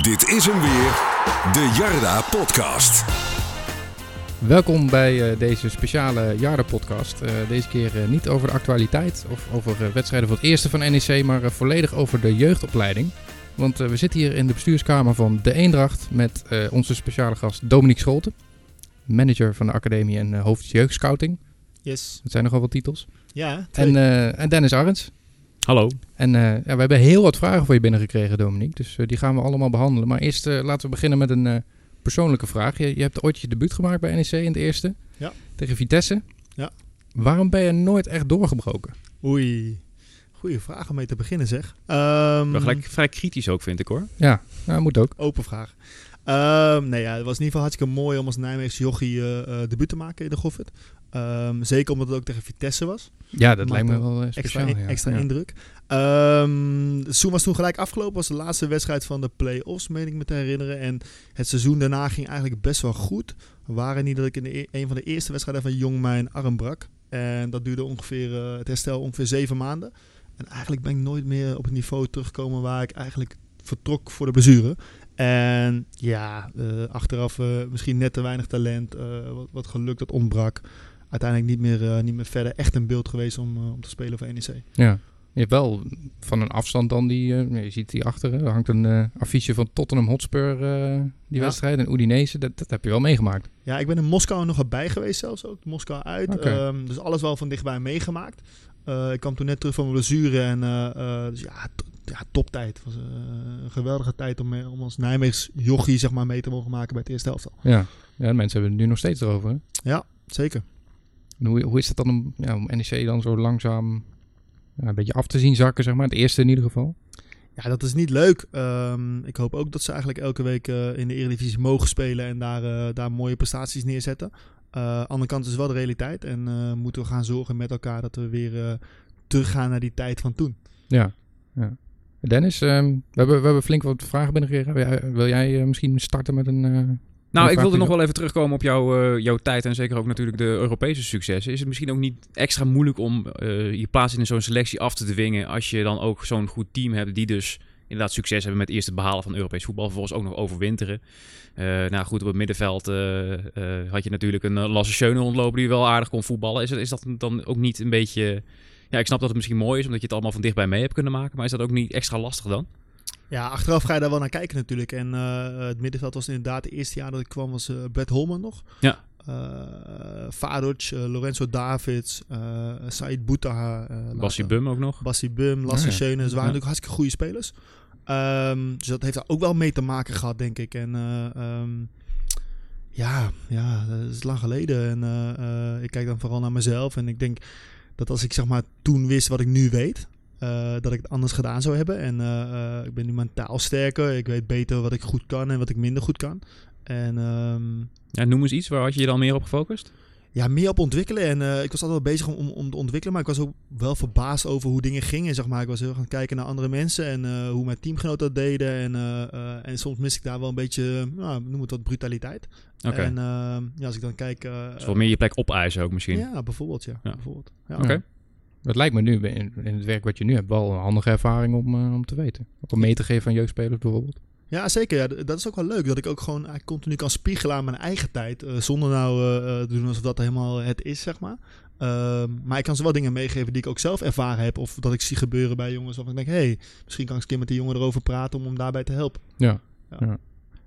Dit is hem weer, de Jarda Podcast. Welkom bij uh, deze speciale Jarda-podcast. Uh, deze keer uh, niet over de actualiteit of over wedstrijden van het eerste van NEC, maar volledig over de jeugdopleiding. Want we zitten hier in de bestuurskamer van De Eendracht met onze speciale gast Dominique Scholten, manager van de academie en hoofd jeugdscouting. Yes. Dat zijn nogal wat titels. Ja. En, en Dennis Arends. Hallo. En uh, ja, we hebben heel wat vragen voor je binnengekregen, Dominique. Dus uh, die gaan we allemaal behandelen. Maar eerst uh, laten we beginnen met een persoonlijke vraag. Je, je, hebt ooit je debuut gemaakt bij NEC in de eerste. Ja. Tegen Vitesse. Ja. Waarom ben je nooit echt doorgebroken? Oei. Goeie vraag om mee te beginnen, zeg. Um, gelijk vrij kritisch ook, vind ik hoor. Ja, nou, moet ook. Open vraag. Um, nee, ja, het was in ieder geval hartstikke mooi om als Nijmeegse jochie uh, debuut te maken in de Goffert. Um, zeker omdat het ook tegen Vitesse was. Ja, dat lijkt me wel speciaal. Extra, ja. extra ja. indruk. Um, het was toen gelijk afgelopen. was de laatste wedstrijd van de play-offs, meen ik me te herinneren. En het seizoen daarna ging eigenlijk best wel goed. We waren niet dat ik in de, een van de eerste wedstrijden van Jong mijn arm brak. En dat duurde ongeveer, uh, het herstel ongeveer zeven maanden. En eigenlijk ben ik nooit meer op het niveau teruggekomen waar ik eigenlijk vertrok voor de blessure. En ja, uh, achteraf uh, misschien net te weinig talent, wat, wat, geluk dat ontbrak. Uiteindelijk niet meer, niet meer verder echt een beeld geweest om, om te spelen voor NEC. Ja, je hebt wel van een afstand dan die, je ziet die achter, er hangt een affiche van Tottenham Hotspur, die ja. wedstrijd, en Udinese, dat, dat heb je wel meegemaakt. Ja, ik ben in Moskou nog bij geweest zelfs ook, Moskou uit. Okay. Um, dus alles wel van dichtbij meegemaakt. ik kwam toen net terug van mijn blessure en dus ja, ja, toptijd. Het was uh, een geweldige tijd om, om als Nijmeegs jochie zeg maar, mee te mogen maken bij het eerste elftal. Ja, ja mensen hebben het nu nog steeds erover. Hè? Ja, zeker. En hoe, hoe is het dan om, ja, om NEC dan zo langzaam ja, een beetje af te zien zakken, zeg maar? Het eerste in ieder geval. Ja, dat is niet leuk. Um, ik hoop ook dat ze eigenlijk elke week uh, in de Eredivisie mogen spelen en daar, uh, daar mooie prestaties neerzetten. Uh, aan de andere kant is wel de realiteit en moeten we gaan zorgen met elkaar dat we weer teruggaan naar die tijd van toen. Ja, ja. Dennis, um, we, hebben, we hebben flink wat vragen binnengekregen. Wil jij, wil jij misschien starten met een... Nou, ik wilde nog wel even terugkomen op jouw, uh, jouw tijd en zeker ook natuurlijk de Europese successen. Is het misschien ook niet extra moeilijk om je plaats in zo'n selectie af te dwingen als je dan ook zo'n goed team hebt die dus inderdaad succes hebben met eerst het behalen van Europees voetbal, vervolgens ook nog overwinteren. nou goed, op het middenveld had je natuurlijk een Lasse Schöne rondlopen die wel aardig kon voetballen. Is, is dat dan ook niet een beetje... Ja, ik snap dat het misschien mooi is, omdat je het allemaal van dichtbij mee hebt kunnen maken. Maar is dat ook niet extra lastig dan? Ja, achteraf ga je daar wel naar kijken natuurlijk. En uh, het middenveld was inderdaad het eerste jaar dat ik kwam, was uh, Brett Holman nog. Ja. Uh, Fadoc, Lorenzo Davids, Said Boutaha. Bassie Bum ook nog. Bassie Bum, Lasse oh, ja. Schöne. Ze waren ja. natuurlijk hartstikke goede spelers. Um, dus dat heeft daar ook wel mee te maken gehad, denk ik. En um, ja, ja, dat is lang geleden. En ik kijk dan vooral naar mezelf. En ik denk dat als ik zeg maar toen wist wat ik nu weet, uh, dat ik het anders gedaan zou hebben. En uh, uh, ik ben nu mentaal sterker. Ik weet beter wat ik goed kan en wat ik minder goed kan. En, um, ja, noem eens iets, waar had je je dan meer op gefocust? Ja, meer op ontwikkelen. En ik was altijd wel bezig om, om te ontwikkelen. Maar ik was ook wel verbaasd over hoe dingen gingen. Zeg maar. Ik was heel gaan kijken naar andere mensen en hoe mijn teamgenoten dat deden. En, en soms mis ik daar wel een beetje, nou, noem het wat, brutaliteit. Okay. En ja, als ik dan kijk... dus wat meer je plek opeisen ook misschien? Ja, bijvoorbeeld. Ja, ja. bijvoorbeeld. Ja. Oké. Okay. Het lijkt me nu in, in, het werk wat je nu hebt wel een handige ervaring om, uh, om te weten. Ook om mee te geven aan jeugdspelers bijvoorbeeld. Ja, zeker. Ja. Dat is ook wel leuk. Dat ik ook gewoon continu kan spiegelen aan mijn eigen tijd. Uh, zonder nou uh, te doen alsof dat helemaal het is, zeg maar. Uh, maar ik kan ze wel dingen meegeven die ik ook zelf ervaren heb. Of dat ik zie gebeuren bij jongens. Of ik denk, hé, hey, misschien kan ik eens een keer met die jongen erover praten om hem daarbij te helpen. Ja, ja. ja.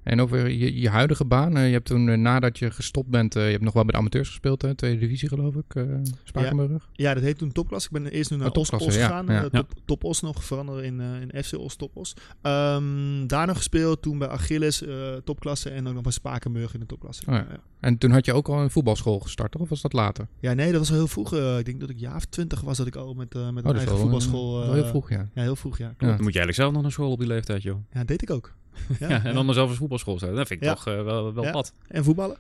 En over je, je huidige baan. Uh, je hebt toen uh, nadat je gestopt bent, uh, je hebt nog wel bij de amateurs gespeeld, hè? Tweede divisie geloof ik, Spakenburg. Ja, ja, dat heet toen Topklas. Ik ben eerst nu naar oh, Os, Os ja, gegaan. Ja, top, top Os nog veranderen in, in FC Os Top Os. Um, daarna gespeeld, toen bij Achilles Topklasse en ook nog bij Spakenburg in de Topklasse. Oh, ja. En toen had je ook al een voetbalschool gestart, of was dat later? Ja, nee, dat was al heel vroeg. ik denk dat ik jaar of twintig was dat ik al met, met oh, een eigen wel, voetbalschool... wel heel vroeg, ja. Ja, heel vroeg, ja. Dan moet je eigenlijk zelf nog naar school op die leeftijd, joh. Ja, deed ik ook. Ja, ja, en dan zelf een voetbalschool zetten. Dat vind ik Ja. toch uh, wel, wel Ja. pad. En voetballen.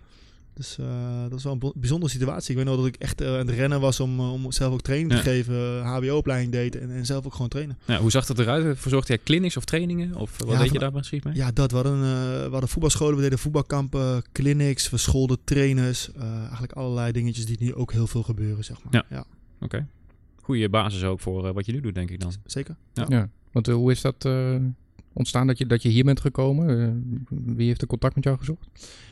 Dus eh, dat is wel een bijzondere situatie. Ik weet nog dat ik echt eh, aan het rennen was om, eh, om zelf ook training te geven. HBO-opleiding deed en, en zelf ook gewoon trainen. Ja, hoe zag dat eruit? Verzorgde jij clinics of trainingen? Of wat Ja, deed je daar precies mee? Ja, dat. We hadden, eh, we hadden voetbalscholen, we deden voetbalkampen, clinics, we scholden trainers. eh, eigenlijk allerlei dingetjes die nu ook heel veel gebeuren, zeg maar. Ja. Oké. Goede basis ook voor eh, wat je nu doet, denk ik dan. zeker. Ja. Ja. Want eh, hoe is dat? Eh, ontstaan dat je, dat je hier bent gekomen? Eh, wie heeft er contact met jou gezocht?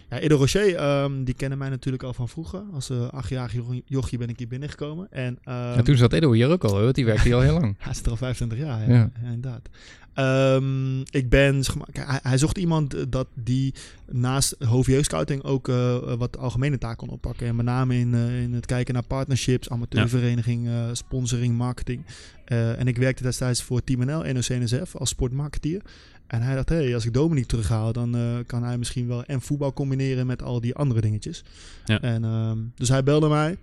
Ja, Edo Rocher, ehm, die kennen mij natuurlijk al van vroeger. Als uh, achtjarig jo- jochie ben ik hier binnengekomen. En, ehm, en toen zat Edo hier ook al, hoor, die werkte hier al heel lang. Hij zit er al 25 jaar, ja, Ja. ja, inderdaad. Ehm, ik ben, zeg maar, hij, hij zocht iemand eh, dat die naast hoofdjeugdscouting ook eh, wat algemene taken kon oppakken. En met name in, eh, in het kijken naar partnerships, amateurvereniging, eh, sponsoring, marketing. Eh, en ik werkte destijds voor Team NL, NOC-NSF, als sportmarketeer. En hij dacht, hé, hey, als ik Dominique terughaal, dan eh, kan hij misschien wel en voetbal combineren met al die andere dingetjes. Ja. En, ehm, dus hij belde mij,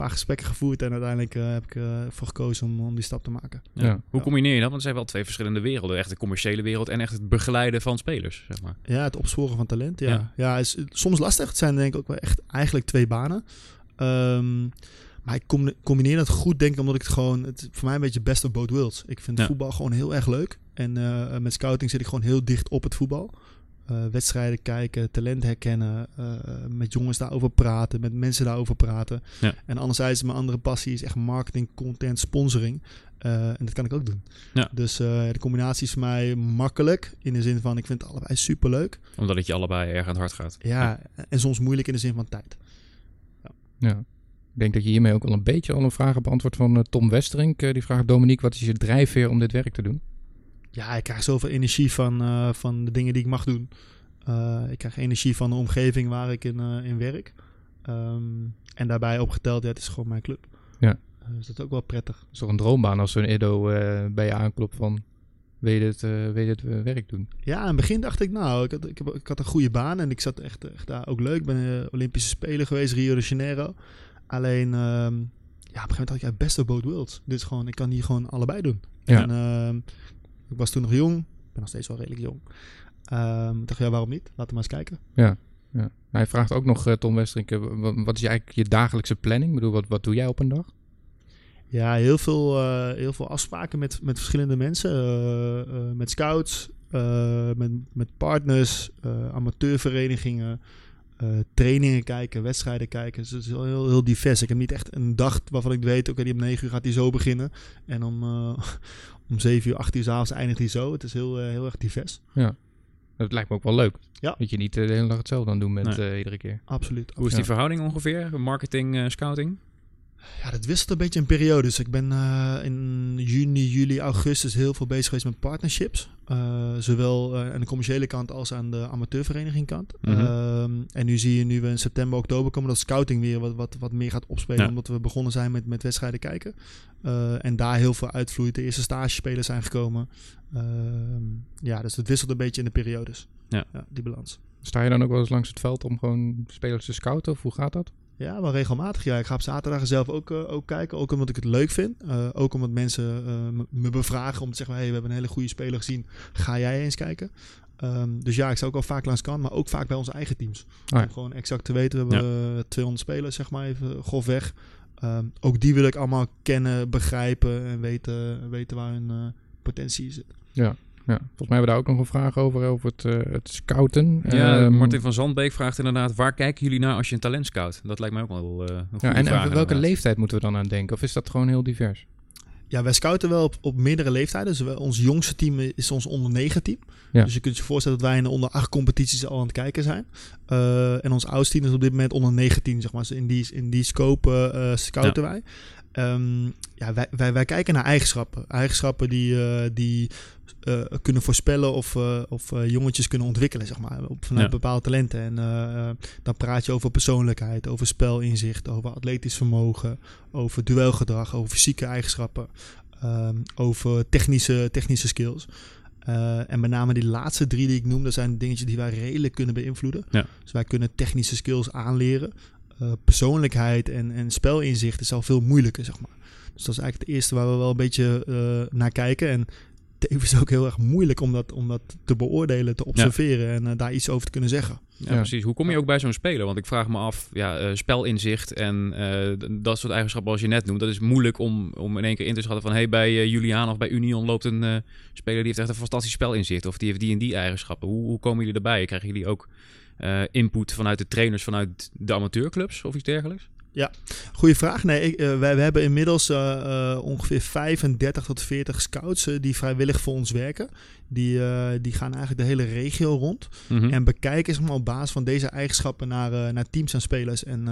paar gesprekken gevoerd en uiteindelijk eh, heb ik ervoor gekozen om, om die stap te maken. Ja. Ja. Hoe combineer je dat? Want het zijn wel twee verschillende werelden. Echt de commerciële wereld en echt het begeleiden van spelers, zeg maar. Ja, het opsporen van talent. Ja, Ja. ja. is soms lastig. Het zijn denk ik ook wel echt eigenlijk twee banen. Ehm, maar ik com- combineer dat goed, denk ik, omdat ik het gewoon... Het is voor mij een beetje best of both worlds. Ik vind Ja. voetbal gewoon heel erg leuk. En eh, met scouting zit ik gewoon heel dicht op het voetbal. Eh, wedstrijden kijken, talent herkennen, eh, met jongens daarover praten, met mensen daarover praten. Ja. En anderzijds, mijn andere passie is echt marketing, content, sponsoring. Eh, en dat kan ik ook doen. Ja. Dus eh, de combinatie is voor mij makkelijk. In de zin van, ik vind het allebei superleuk. Omdat het je allebei erg aan het hart gaat. Ja, en soms moeilijk in de zin van tijd. Ja. Ik denk dat je hiermee ook al een beetje al een vraag beantwoord van Tom Westerink. Eh, die vraagt, Dominique, wat is je drijfveer om dit werk te doen? Ja, ik krijg zoveel energie van, eh, van de dingen die ik mag doen. Eh, ik krijg energie van de omgeving waar ik in, eh, in werk. Ehm, en daarbij opgeteld, ja, het is gewoon mijn club. Ja. Dus dat is ook wel prettig. Het is toch een droombaan als zo'n Edo bij je aanklopt van... Wil je dit, wil je dit werk doen? Ja, in het begin dacht ik, nou, ik had, ik, heb, ik had een goede baan en ik zat echt, echt daar ook leuk. Ik ben Olympische Spelen geweest, Rio de Janeiro. Alleen, ehm, ja, op een gegeven moment had ik ja, best of both worlds. Is gewoon, ik kan hier gewoon allebei doen. Ja. En ehm, ik was toen nog jong, ik ben nog steeds wel redelijk jong. Ik dacht, ja, waarom niet? Laten we maar eens kijken. Ja. Hij vraagt ook nog, eh, Tom Westerink, eh, wat, is je eigenlijk je dagelijkse planning? Ik bedoel, wat, wat doe jij op een dag? Ja, heel veel, eh, heel veel afspraken met, met verschillende mensen. met scouts, met, met partners, amateurverenigingen. Eh, trainingen kijken, wedstrijden kijken. Dus het is heel, heel, heel divers. Ik heb niet echt een dag waarvan ik weet... oké, die om 9 uur gaat die zo beginnen. En om, eh, om 7 uur, 8 uur s'avonds eindigt die zo. Het is heel, eh, heel erg divers. Dat lijkt me ook wel leuk. Ja. Dat je niet de hele dag hetzelfde aan doen Nee. eh, iedere keer. Absoluut. Hoe is die Ja. verhouding ongeveer? Marketing, eh, scouting? Ja, dat wisselt een beetje in periode. Dus ik ben eh, in juni, juli, augustus heel veel bezig geweest met partnerships. Eh, zowel eh, aan de commerciële kant als aan de amateurvereniging kant. Mhm. Ehm, en nu zie je nu we in september, oktober komen dat scouting weer wat, wat, wat meer gaat opspelen. Ja. Omdat we begonnen zijn met, met wedstrijden kijken. Eh, en daar heel veel uitvloeit. De eerste stagespelers zijn gekomen. Ehm, ja, dus het wisselt een beetje in de periodes. Ja. die balans. Sta je dan ook wel eens langs het veld om gewoon spelers te scouten? Of hoe gaat dat? Ja, wel regelmatig. Ja, ik ga op zaterdag zelf ook, eh, ook kijken. Ook omdat ik het leuk vind. Eh, ook omdat mensen eh, me- bevragen om te zeggen... Hey, we hebben een hele goede speler gezien. Ga jij eens kijken? Ehm, dus ja, ik zou ook wel vaak langs kan. Maar ook vaak bij onze eigen teams. Ah, ja. Om gewoon exact te weten. We hebben eh, 200 spelers, zeg maar even grofweg. Ehm ook die wil ik allemaal kennen, begrijpen... En weten, weten waar hun potentie zit. Ja, volgens mij hebben we daar ook nog een vraag over, over het, eh, het scouten. Ja, Ehm, Martin van Zandbeek vraagt inderdaad, waar kijken jullie naar als je een talent scout? Dat lijkt mij ook wel eh, een goede Ja, en, en vraag, welke leeftijd moeten we dan aan denken? Of is dat gewoon heel divers? Ja, wij scouten wel op, op meerdere leeftijden. Dus ons jongste team is ons onder 9 team. Ja. Dus je kunt je voorstellen dat wij in de onder 8 competities al aan het kijken zijn. Eh, en ons oudste team is op dit moment onder 19, zeg maar. Dus in die, in die scope eh, scouten wij. Ehm, ja, wij, wij, wij kijken naar eigenschappen. Eigenschappen die, eh, die eh, kunnen voorspellen of, eh, of jongetjes kunnen ontwikkelen, zeg maar. Op, vanuit Ja. bepaalde talenten. En dan praat je over persoonlijkheid, over spelinzicht, over atletisch vermogen, over duelgedrag, over fysieke eigenschappen, ehm, over technische, technische skills. En met name die laatste drie die ik noem, dat zijn dingetjes die wij redelijk kunnen beïnvloeden. Ja. Dus wij kunnen technische skills aanleren. Eh, persoonlijkheid en, en spelinzicht is al veel moeilijker, zeg maar. Dus dat is eigenlijk het eerste waar we wel een beetje eh, naar kijken. En tevens ook heel erg moeilijk om dat, om dat te beoordelen, te observeren en eh, daar iets over te kunnen zeggen. Ja, Ja. precies. Hoe kom je ook bij zo'n speler? Want ik vraag me af, ja, eh, spelinzicht en eh, dat soort eigenschappen als je net noemt, dat is moeilijk om, om in één keer in te schatten van, hey, bij eh, Julian of bij Union loopt een eh, speler die heeft echt een fantastisch spelinzicht of die heeft die en die eigenschappen. Hoe, hoe komen jullie erbij? Krijgen jullie ook eh, input vanuit de trainers vanuit de amateurclubs of iets dergelijks? Goeie vraag. Nee, ik, eh, wij, we hebben inmiddels eh, ongeveer 35 tot 40 scouts die vrijwillig voor ons werken. Die, die gaan eigenlijk de hele regio rond. Mhm. En bekijken zeg maar, op basis van deze eigenschappen naar, naar teams en spelers. En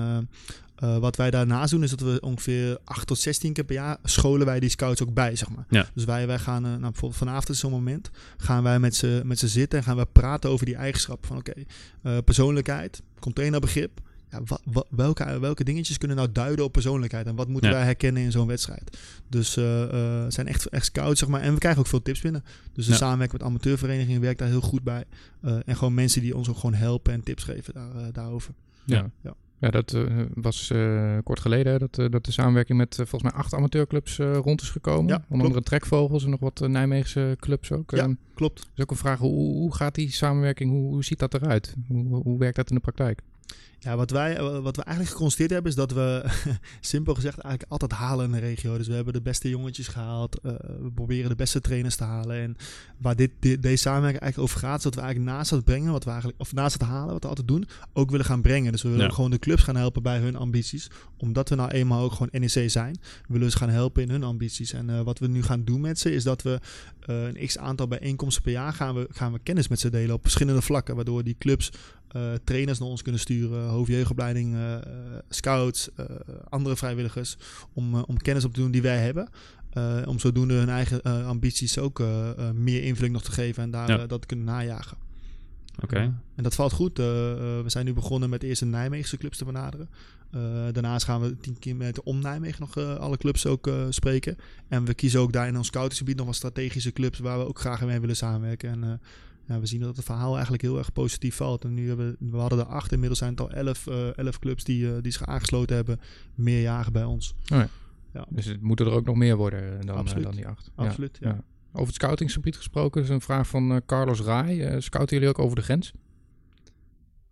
eh, wat wij daarnaast doen is dat we ongeveer 8 tot 16 keer per jaar scholen wij die scouts ook bij, zeg maar. Ja. Dus wij, wij gaan, eh, nou, bijvoorbeeld vanavond is zo'n moment, gaan wij met ze, met ze zitten en gaan we praten over die eigenschappen. Van oké, eh, persoonlijkheid, containerbegrip. Ja, wa- wa- welke, welke dingetjes kunnen nou duiden op persoonlijkheid en wat moeten Ja. wij herkennen in zo'n wedstrijd? Dus het zijn echt, echt scouts, zeg maar. En we krijgen ook veel tips binnen. Dus de Ja. samenwerking met amateurverenigingen werkt daar heel goed bij. En gewoon mensen die ons ook gewoon helpen en tips geven daar, daarover. Ja. Ja. Ja, dat eh, was eh, kort geleden hè, dat, eh, dat de samenwerking met volgens mij acht amateurclubs rond is gekomen. Ja, Onder klopt. andere Trekvogels en nog wat Nijmeegse clubs ook. Ja. Klopt. is ook een vraag, hoe, hoe gaat die samenwerking, hoe, hoe ziet dat eruit? Hoe, hoe werkt dat in de praktijk? Ja, wat wij, eh, wat we eigenlijk geconstateerd hebben is dat we, simpel gezegd, eigenlijk altijd halen in de regio. Dus we hebben de beste jongetjes gehaald. eh, we proberen de beste trainers te halen. En waar dit, dit- deze samenwerking eigenlijk over gaat, is dat we eigenlijk naast het brengen, wat we eigenlijk, of naast het halen, wat we altijd doen, ook willen gaan brengen. Dus we willen Ja. gewoon de clubs gaan helpen bij hun ambities. Omdat we nou eenmaal ook gewoon NEC zijn, willen we ze gaan helpen in hun ambities. En eh, wat we nu gaan doen met ze, is dat we een x aantal bijeenkomsten per jaar gaan we, gaan we kennis met ze delen op verschillende vlakken. Waardoor die clubs eh, trainers naar ons kunnen sturen, hoofdjeugdopleiding, eh, eh, scouts, andere vrijwilligers, om, om kennis op te doen die wij hebben. Om zodoende hun eigen ambities ook meer invulling nog te geven en daar Ja. dat kunnen najagen. Oké. En dat valt goed. We zijn nu begonnen met eerst de Nijmeegse clubs te benaderen. Daarnaast gaan we tien kilometer om Nijmegen nog alle clubs ook spreken. En we kiezen ook daar in ons scoutingsgebied nog wat strategische clubs waar we ook graag mee willen samenwerken. En ja, we zien dat het verhaal eigenlijk heel erg positief valt. En nu hebben we, we hadden er acht, inmiddels zijn het al elf, eh, elf clubs die, eh, die zich aangesloten hebben, meerjaren bij ons. Dus het moeten er ook nog meer worden eh, dan, Absoluut. dan die acht. Ja. Absoluut. Ja. ja. Over het scoutingsgebied gesproken is een vraag van Carlos Rai. Scouten jullie ook over de grens?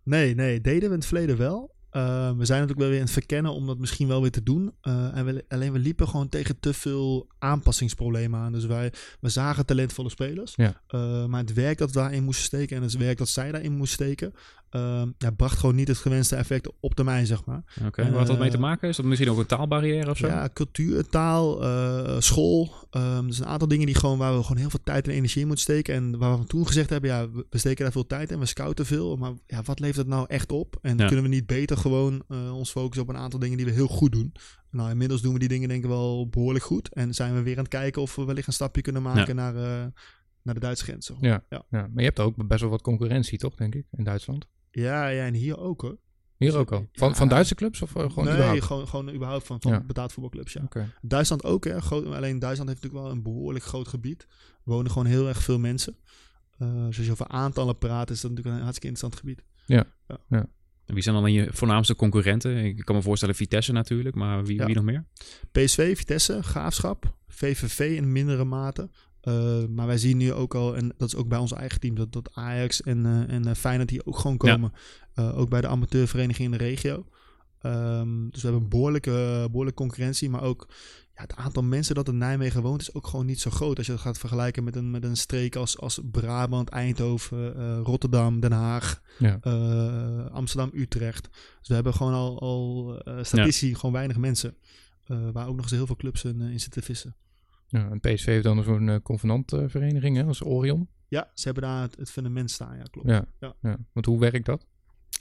Nee, nee, deden we in het verleden wel. Eh, we zijn natuurlijk wel weer in het verkennen om dat misschien wel weer te doen. Eh, en we, alleen we liepen gewoon tegen te veel aanpassingsproblemen aan. Dus wij we zagen talentvolle spelers. Ja. Eh, maar het werk dat we daarin moesten steken en het werk dat zij daarin moesten steken, eh, ja, bracht gewoon niet het gewenste effect op termijn, zeg maar. Oké. Waar had dat mee te Eh, maken? Is dat misschien ook een taalbarrière of zo? Ja, cultuur, taal, eh, school. Ehm dus een aantal dingen die gewoon, waar we gewoon heel veel tijd en energie in moeten steken. En waar we toen gezegd hebben, ja, we steken daar veel tijd in, we scouten veel. Maar ja, wat levert het nou echt op? En Ja. kunnen we niet beter gewoon eh, ons focussen op een aantal dingen die we heel goed doen? Nou, inmiddels doen we die dingen denk ik wel behoorlijk goed. En zijn we weer aan het kijken of we wellicht een stapje kunnen maken naar, naar de Duitse grens. Ja. Ja. ja. Maar je hebt ook best wel wat concurrentie, toch, denk ik, in Duitsland? Ja, ja, en hier ook hoor. Hier ook al. Van, Ja. van Duitse clubs of eh, gewoon nee, überhaupt? gewoon, gewoon überhaupt van, van Ja. betaald voetbalclubs, ja. Duitsland ook, hè. Groot, alleen Duitsland heeft natuurlijk wel een behoorlijk groot gebied. Er wonen gewoon heel erg veel mensen. Eh, dus als je over aantallen praat, is dat natuurlijk een hartstikke interessant gebied. En Wie zijn dan je voornaamste concurrenten? Ik kan me voorstellen Vitesse natuurlijk, maar wie, Ja. wie nog meer? PSV, Vitesse, Graafschap, VVV in mindere mate. Eh, maar wij zien nu ook al, en dat is ook bij ons eigen team, dat, dat Ajax en, eh en eh, Feyenoord hier ook gewoon Ja. komen. Ook bij de amateurvereniging in de regio. Ehm, dus we hebben een behoorlijke, behoorlijke concurrentie. Maar ook ja, het aantal mensen dat in Nijmegen woont is ook gewoon niet zo groot. Als je dat gaat vergelijken met een, met een streek als, als Brabant, Eindhoven, Rotterdam, Den Haag, Ja. Amsterdam, Utrecht. Dus we hebben gewoon al, al statistisch gewoon weinig mensen. waar ook nog eens heel veel clubs in, in zitten vissen. Ja, en PSV heeft dan zo'n uh, convenantvereniging, hè, als Orion. Ja, ze hebben daar het, het fundament staan, ja klopt. Ja. Ja. Ja. Want hoe werkt dat?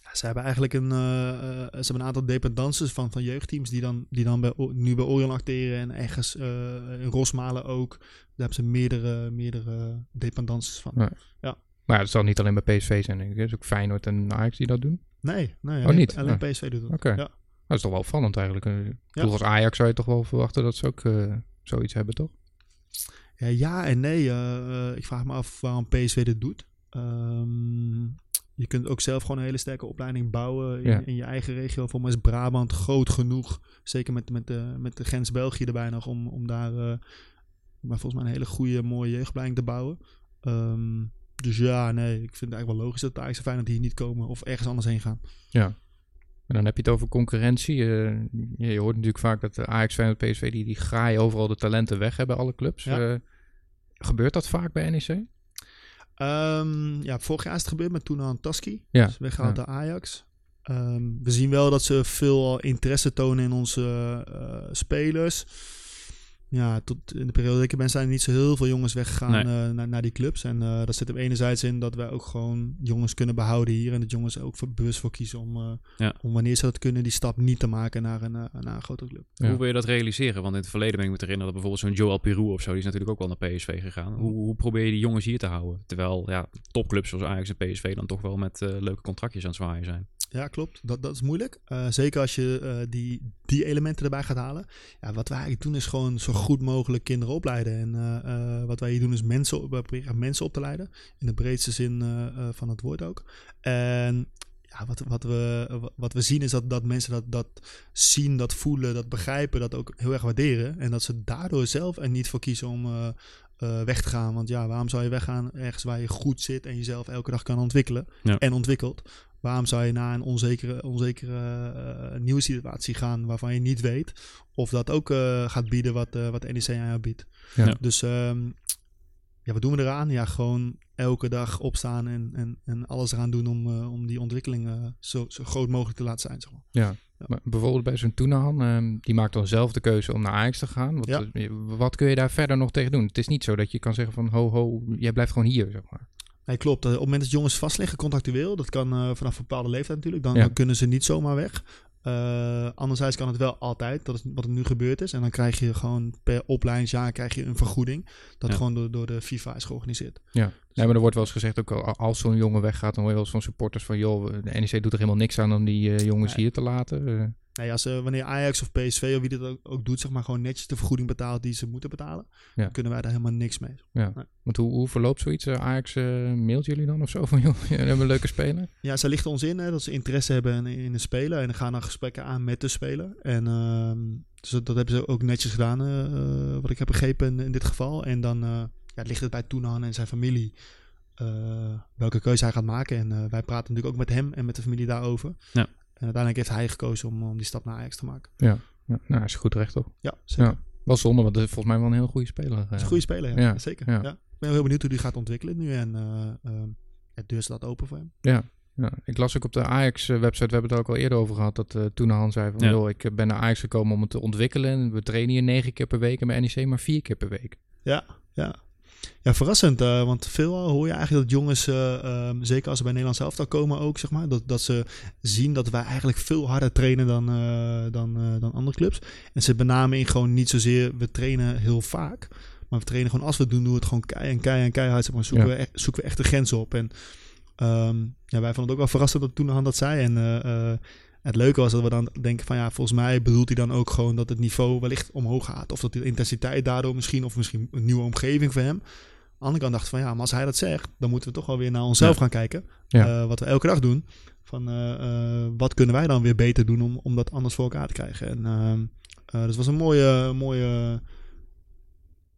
Ja, ze hebben eigenlijk een, eh, eh, ze hebben een aantal dependances van, van jeugdteams die dan, die dan bij, nu bij Orion acteren en ergens in Rosmalen ook. Daar hebben ze meerdere, meerdere dependances van. Ja. Maar het zal niet alleen bij PSV zijn, denk ik. Het is ook Feyenoord en Ajax die dat doen. Nee, nee Oh, alleen, niet? alleen Oh. PSV doet dat. Oké. Ja. Dat is toch wel opvallend eigenlijk. Ja. als Ajax zou je toch wel verwachten dat ze ook zoiets hebben, toch? Ja, ja en nee. eh, eh, ik vraag me af waarom PSV dit doet. Ehm, je kunt ook zelf gewoon een hele sterke opleiding bouwen in, Ja. in je eigen regio. Voor mij is Brabant groot genoeg. Zeker met, met, de, met de grens België erbij nog. Om, om daar eh, maar volgens mij een hele goede, mooie jeugdopleiding te bouwen. Ehm, dus ja, nee. Ik vind het eigenlijk wel logisch dat de Ajax en Feyenoord hier niet komen. Of ergens anders heen gaan. Ja. En dan heb je het over concurrentie. Eh, je, hoort natuurlijk vaak dat de Ajax, Feyenoord, PSV... die, die graaien overal de talenten weg hebben, alle clubs. Ja. Eh, gebeurt dat vaak bij NEC? Ehm, ja, vorig jaar is het gebeurd met Tuna Taski. Ja. Dus weggehaald ja. door Ajax. Ehm, we zien wel dat ze veel interesse tonen in onze eh, spelers. Ja, tot in de periode dat ik er ben zijn er niet zo heel veel jongens weggegaan Nee. eh, naar, naar die clubs. En eh dat zit er enerzijds in dat wij ook gewoon jongens kunnen behouden hier. En dat jongens er ook voor, bewust voor kiezen om, eh, Ja. om wanneer ze dat kunnen, die stap niet te maken naar een, naar een grotere club. Ja. Hoe wil je dat realiseren? Want in het verleden ben ik me te herinneren dat bijvoorbeeld zo'n Joel Pirou of zo, die is natuurlijk ook wel naar PSV gegaan. Hoe, hoe probeer je die jongens hier te houden? Terwijl ja, topclubs zoals Ajax en PSV dan toch wel met leuke contractjes aan het zwaaien zijn. Ja, klopt. Dat, dat is moeilijk. Eh, zeker als je eh, die, die elementen erbij gaat halen. Ja, wat wij eigenlijk doen is gewoon zo goed mogelijk kinderen opleiden. En eh, wat wij hier doen is mensen, proberen mensen op te leiden. In de breedste zin van het woord ook. En ja, wat, wat, we, wat we zien is dat, dat mensen dat, dat zien, dat voelen, dat begrijpen, dat ook heel erg waarderen. En dat ze daardoor zelf er niet voor kiezen om weg te gaan. Want ja, waarom zou je weggaan ergens waar je goed zit en jezelf elke dag kan ontwikkelen Ja. en ontwikkelt? Waarom zou je naar een onzekere, onzekere eh, nieuwe situatie gaan waarvan je niet weet of dat ook eh, gaat bieden wat, eh wat NEC aan jou biedt? Ja. Dus ehm, ja, wat doen we eraan? Ja, gewoon elke dag opstaan en, en, en alles eraan doen om, eh, om die ontwikkeling eh, zo, zo groot mogelijk te laten zijn. Zeg maar. Ja. Maar bijvoorbeeld bij zo'n Toenahan, ehm, die maakt dan zelf de keuze om naar Ajax te gaan. Wat, Ja. wat kun je daar verder nog tegen doen? Het is niet zo dat je kan zeggen van ho ho, jij blijft gewoon hier, zeg maar. Nee, klopt. Eh, Op het moment dat jongens vastliggen contractueel, dat kan eh, vanaf een bepaalde leeftijd natuurlijk, dan, Ja. dan kunnen ze niet zomaar weg. Eh, anderzijds kan het wel altijd, dat is wat er nu gebeurd is. En dan krijg je gewoon per opleidingsjaar krijg je een vergoeding. Dat Ja. gewoon door, door de FIFA is georganiseerd. Ja. Nee, maar er wordt wel eens gezegd, ook al- als zo'n jongen weggaat, dan hoor je wel eens van supporters van joh, de NEC doet er helemaal niks aan om die eh, jongens Nee. hier te laten. Eh, Nee, als, eh, wanneer Ajax of PSV of wie dat ook, ook doet, zeg maar gewoon netjes de vergoeding betaalt die ze moeten betalen, Ja. dan kunnen wij daar helemaal niks mee. want hoe, hoe verloopt zoiets? Ajax mailt jullie dan of zo van joh, jullie hebben een leuke speler? Ja, zij lichten ons in hè, dat ze interesse hebben in, in een speler. En dan gaan dan gesprekken aan met de speler. En ehm, dus dat, dat hebben ze ook netjes gedaan, wat ik heb begrepen in, in dit geval. En dan ja, ligt het bij Toenan en zijn familie eh, welke keuze hij gaat maken. En eh, wij praten natuurlijk ook met hem en met de familie daarover. Ja. En uiteindelijk heeft hij gekozen om, om die stap naar Ajax te maken. Ja, nou is goed recht op. Ja, zeker. Ja. Wel zonde, want dat is volgens mij wel een heel goede speler. Dat is eh. een goede speler, ja. Ja, zeker. ja. Ja. Ik ben heel benieuwd hoe die gaat ontwikkelen nu. En eh ehm, ja, de deur staat open voor hem. Ja. Ja, ik las ook op de Ajax-website, we hebben het er ook al eerder over gehad, dat uh, Toenahan zei van, Ja. joh, ik ben naar Ajax gekomen om het te ontwikkelen. En we trainen hier negen keer per week en bij NEC maar vier keer per week. Ja, ja. Ja, verrassend. eh, want veel hoor je eigenlijk dat jongens, eh, ehm, zeker als ze bij Nederlands elftal komen ook, zeg maar, dat, dat ze zien dat wij eigenlijk veel harder trainen dan, eh, dan, dan andere clubs. En ze benamen in gewoon niet zozeer, we trainen heel vaak, maar we trainen gewoon, als we het doen, doen we het gewoon kei en kei en keihard, zeg maar, zoeken, Ja. we, echt, zoeken we echt de grenzen op. En ehm, ja, wij vonden het ook wel verrassend dat toen dat zei. En het leuke was dat we dan denken van ja, volgens mij bedoelt hij dan ook gewoon dat het niveau wellicht omhoog gaat. Of dat de intensiteit daardoor misschien, of misschien een nieuwe omgeving voor hem. Aan de andere kant dacht van ja, maar als hij dat zegt, dan moeten we toch wel weer naar onszelf Ja. gaan kijken. Ja. Eh, wat we elke dag doen. Van eh, eh, wat kunnen wij dan weer beter doen om, om dat anders voor elkaar te krijgen. En ehm, eh, dus het was een mooie, mooie,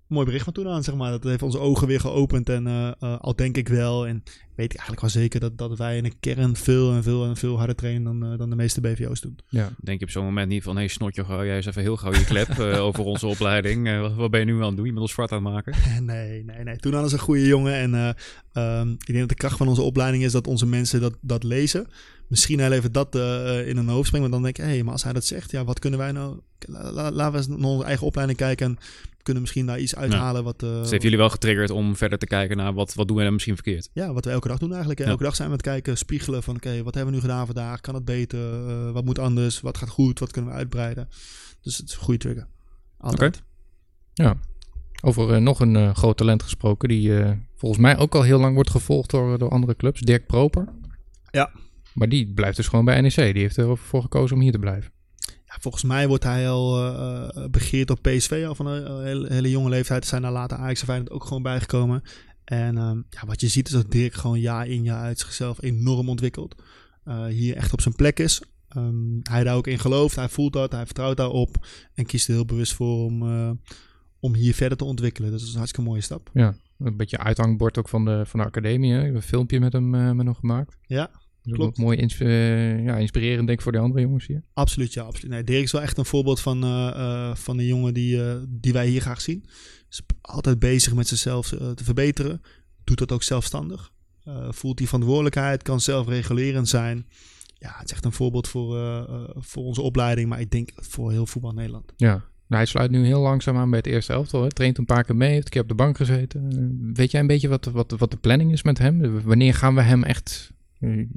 mooi bericht van toen aan, zeg maar. Dat heeft onze ogen weer geopend. En eh, eh, al denk ik wel, en weet ik eigenlijk wel zeker, dat, dat wij in de kern veel en veel en veel harder trainen dan, eh, dan de meeste BVO's doen. Ja. Denk je op zo'n moment niet van, hé hey, snotje, jij eens even heel gauw je klep over onze opleiding. Eh, wat, wat ben je nu aan het doen? Je bent ons zwart aan het maken. nee, nee, nee. Toen hadden ze een goede jongen. En eh, ehm, ik denk dat de kracht van onze opleiding is dat onze mensen dat, dat lezen. Misschien heel even dat eh, in hun hoofd springen. Maar dan denk ik, hé, hey, maar als hij dat zegt, ja, wat kunnen wij nou... La- la- laten we eens naar onze eigen opleiding kijken. En kunnen misschien daar iets uithalen wat... eh, Dus heeft jullie wel getriggerd om verder te kijken naar wat, wat doen we dan misschien verkeerd. Ja, wat we elke dag doen eigenlijk. hè. Ja. Elke dag zijn we aan het kijken, spiegelen van... Oké, wat hebben we nu gedaan vandaag? Kan het beter? Eh, wat moet anders? Wat gaat goed? Wat kunnen we uitbreiden? Dus het is een goede trigger. Altijd. Over eh, nog een eh, groot talent gesproken, die eh, volgens mij ook al heel lang wordt gevolgd door, door andere clubs. Dirk Proper. Ja. Maar die blijft dus gewoon bij NEC. Die heeft ervoor gekozen om hier te blijven. Ja, volgens mij wordt hij al eh, eh, begeerd op PSV al van een eh, hele, hele jonge leeftijd. Er zijn daar later Ajax en Feyenoord ook gewoon bijgekomen. En ehm, ja, wat je ziet is dat Dirk gewoon jaar in jaar uit zichzelf enorm ontwikkelt. Hier echt op zijn plek is. Ehm, hij daar ook in gelooft, hij voelt dat, hij vertrouwt daarop. En kiest er heel bewust voor om, om hier verder te ontwikkelen. Dus dat is een hartstikke mooie stap. Ja, een beetje uithangbord ook van de, van de academie. Hè. Ik heb een filmpje met hem, eh, met hem gemaakt. Ja, Ook klopt. Mooi insp- eh, ja, inspirerend denk ik voor de andere jongens hier. Absoluut, ja. Absoluut. Nee, Dirk is wel echt een voorbeeld van, eh, van een jongen die, die wij hier graag zien. Is altijd bezig met zichzelf te verbeteren. Doet dat ook zelfstandig. Voelt die verantwoordelijkheid, kan zelfregulerend zijn. ja, het is echt een voorbeeld voor, voor onze opleiding, maar ik denk voor heel voetbal Nederland. Ja. Nou, hij sluit nu heel langzaam aan bij het eerste elftal. Hè? Traint een paar keer mee, heeft een keer op de bank gezeten. Weet jij een beetje wat, wat, wat de planning is met hem? Wanneer gaan we hem echt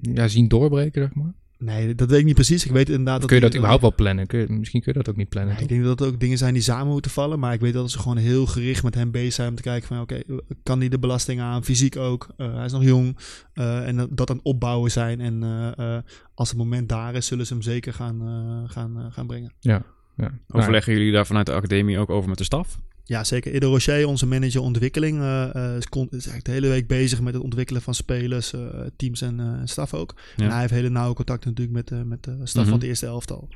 ja, zien doorbreken, zeg maar? Nee, dat weet ik niet precies. Ik weet inderdaad Of dat kun je dat überhaupt wel plannen? Kun je, misschien kun je dat ook niet plannen. Ik denk dat het ook dingen zijn die samen moeten vallen. Maar ik weet dat ze gewoon heel gericht met hem bezig zijn om te kijken van oké, kan hij de belasting aan? Fysiek ook. Eh, hij is nog jong. Eh, en dat, aan het opbouwen zijn. En eh, eh, als het moment daar is, zullen ze hem zeker gaan, eh, gaan, gaan brengen. Ja. Ja. Overleggen jullie daar vanuit de academie ook over met de staf? Ja, zeker. Ido Rocher, onze manager ontwikkeling, eh, eh, is, is eigenlijk de hele week bezig met het ontwikkelen van spelers, eh, teams en, en staf ook. Ja. En hij heeft hele nauwe contact natuurlijk met, met de staf Mhm. van het eerste elftal.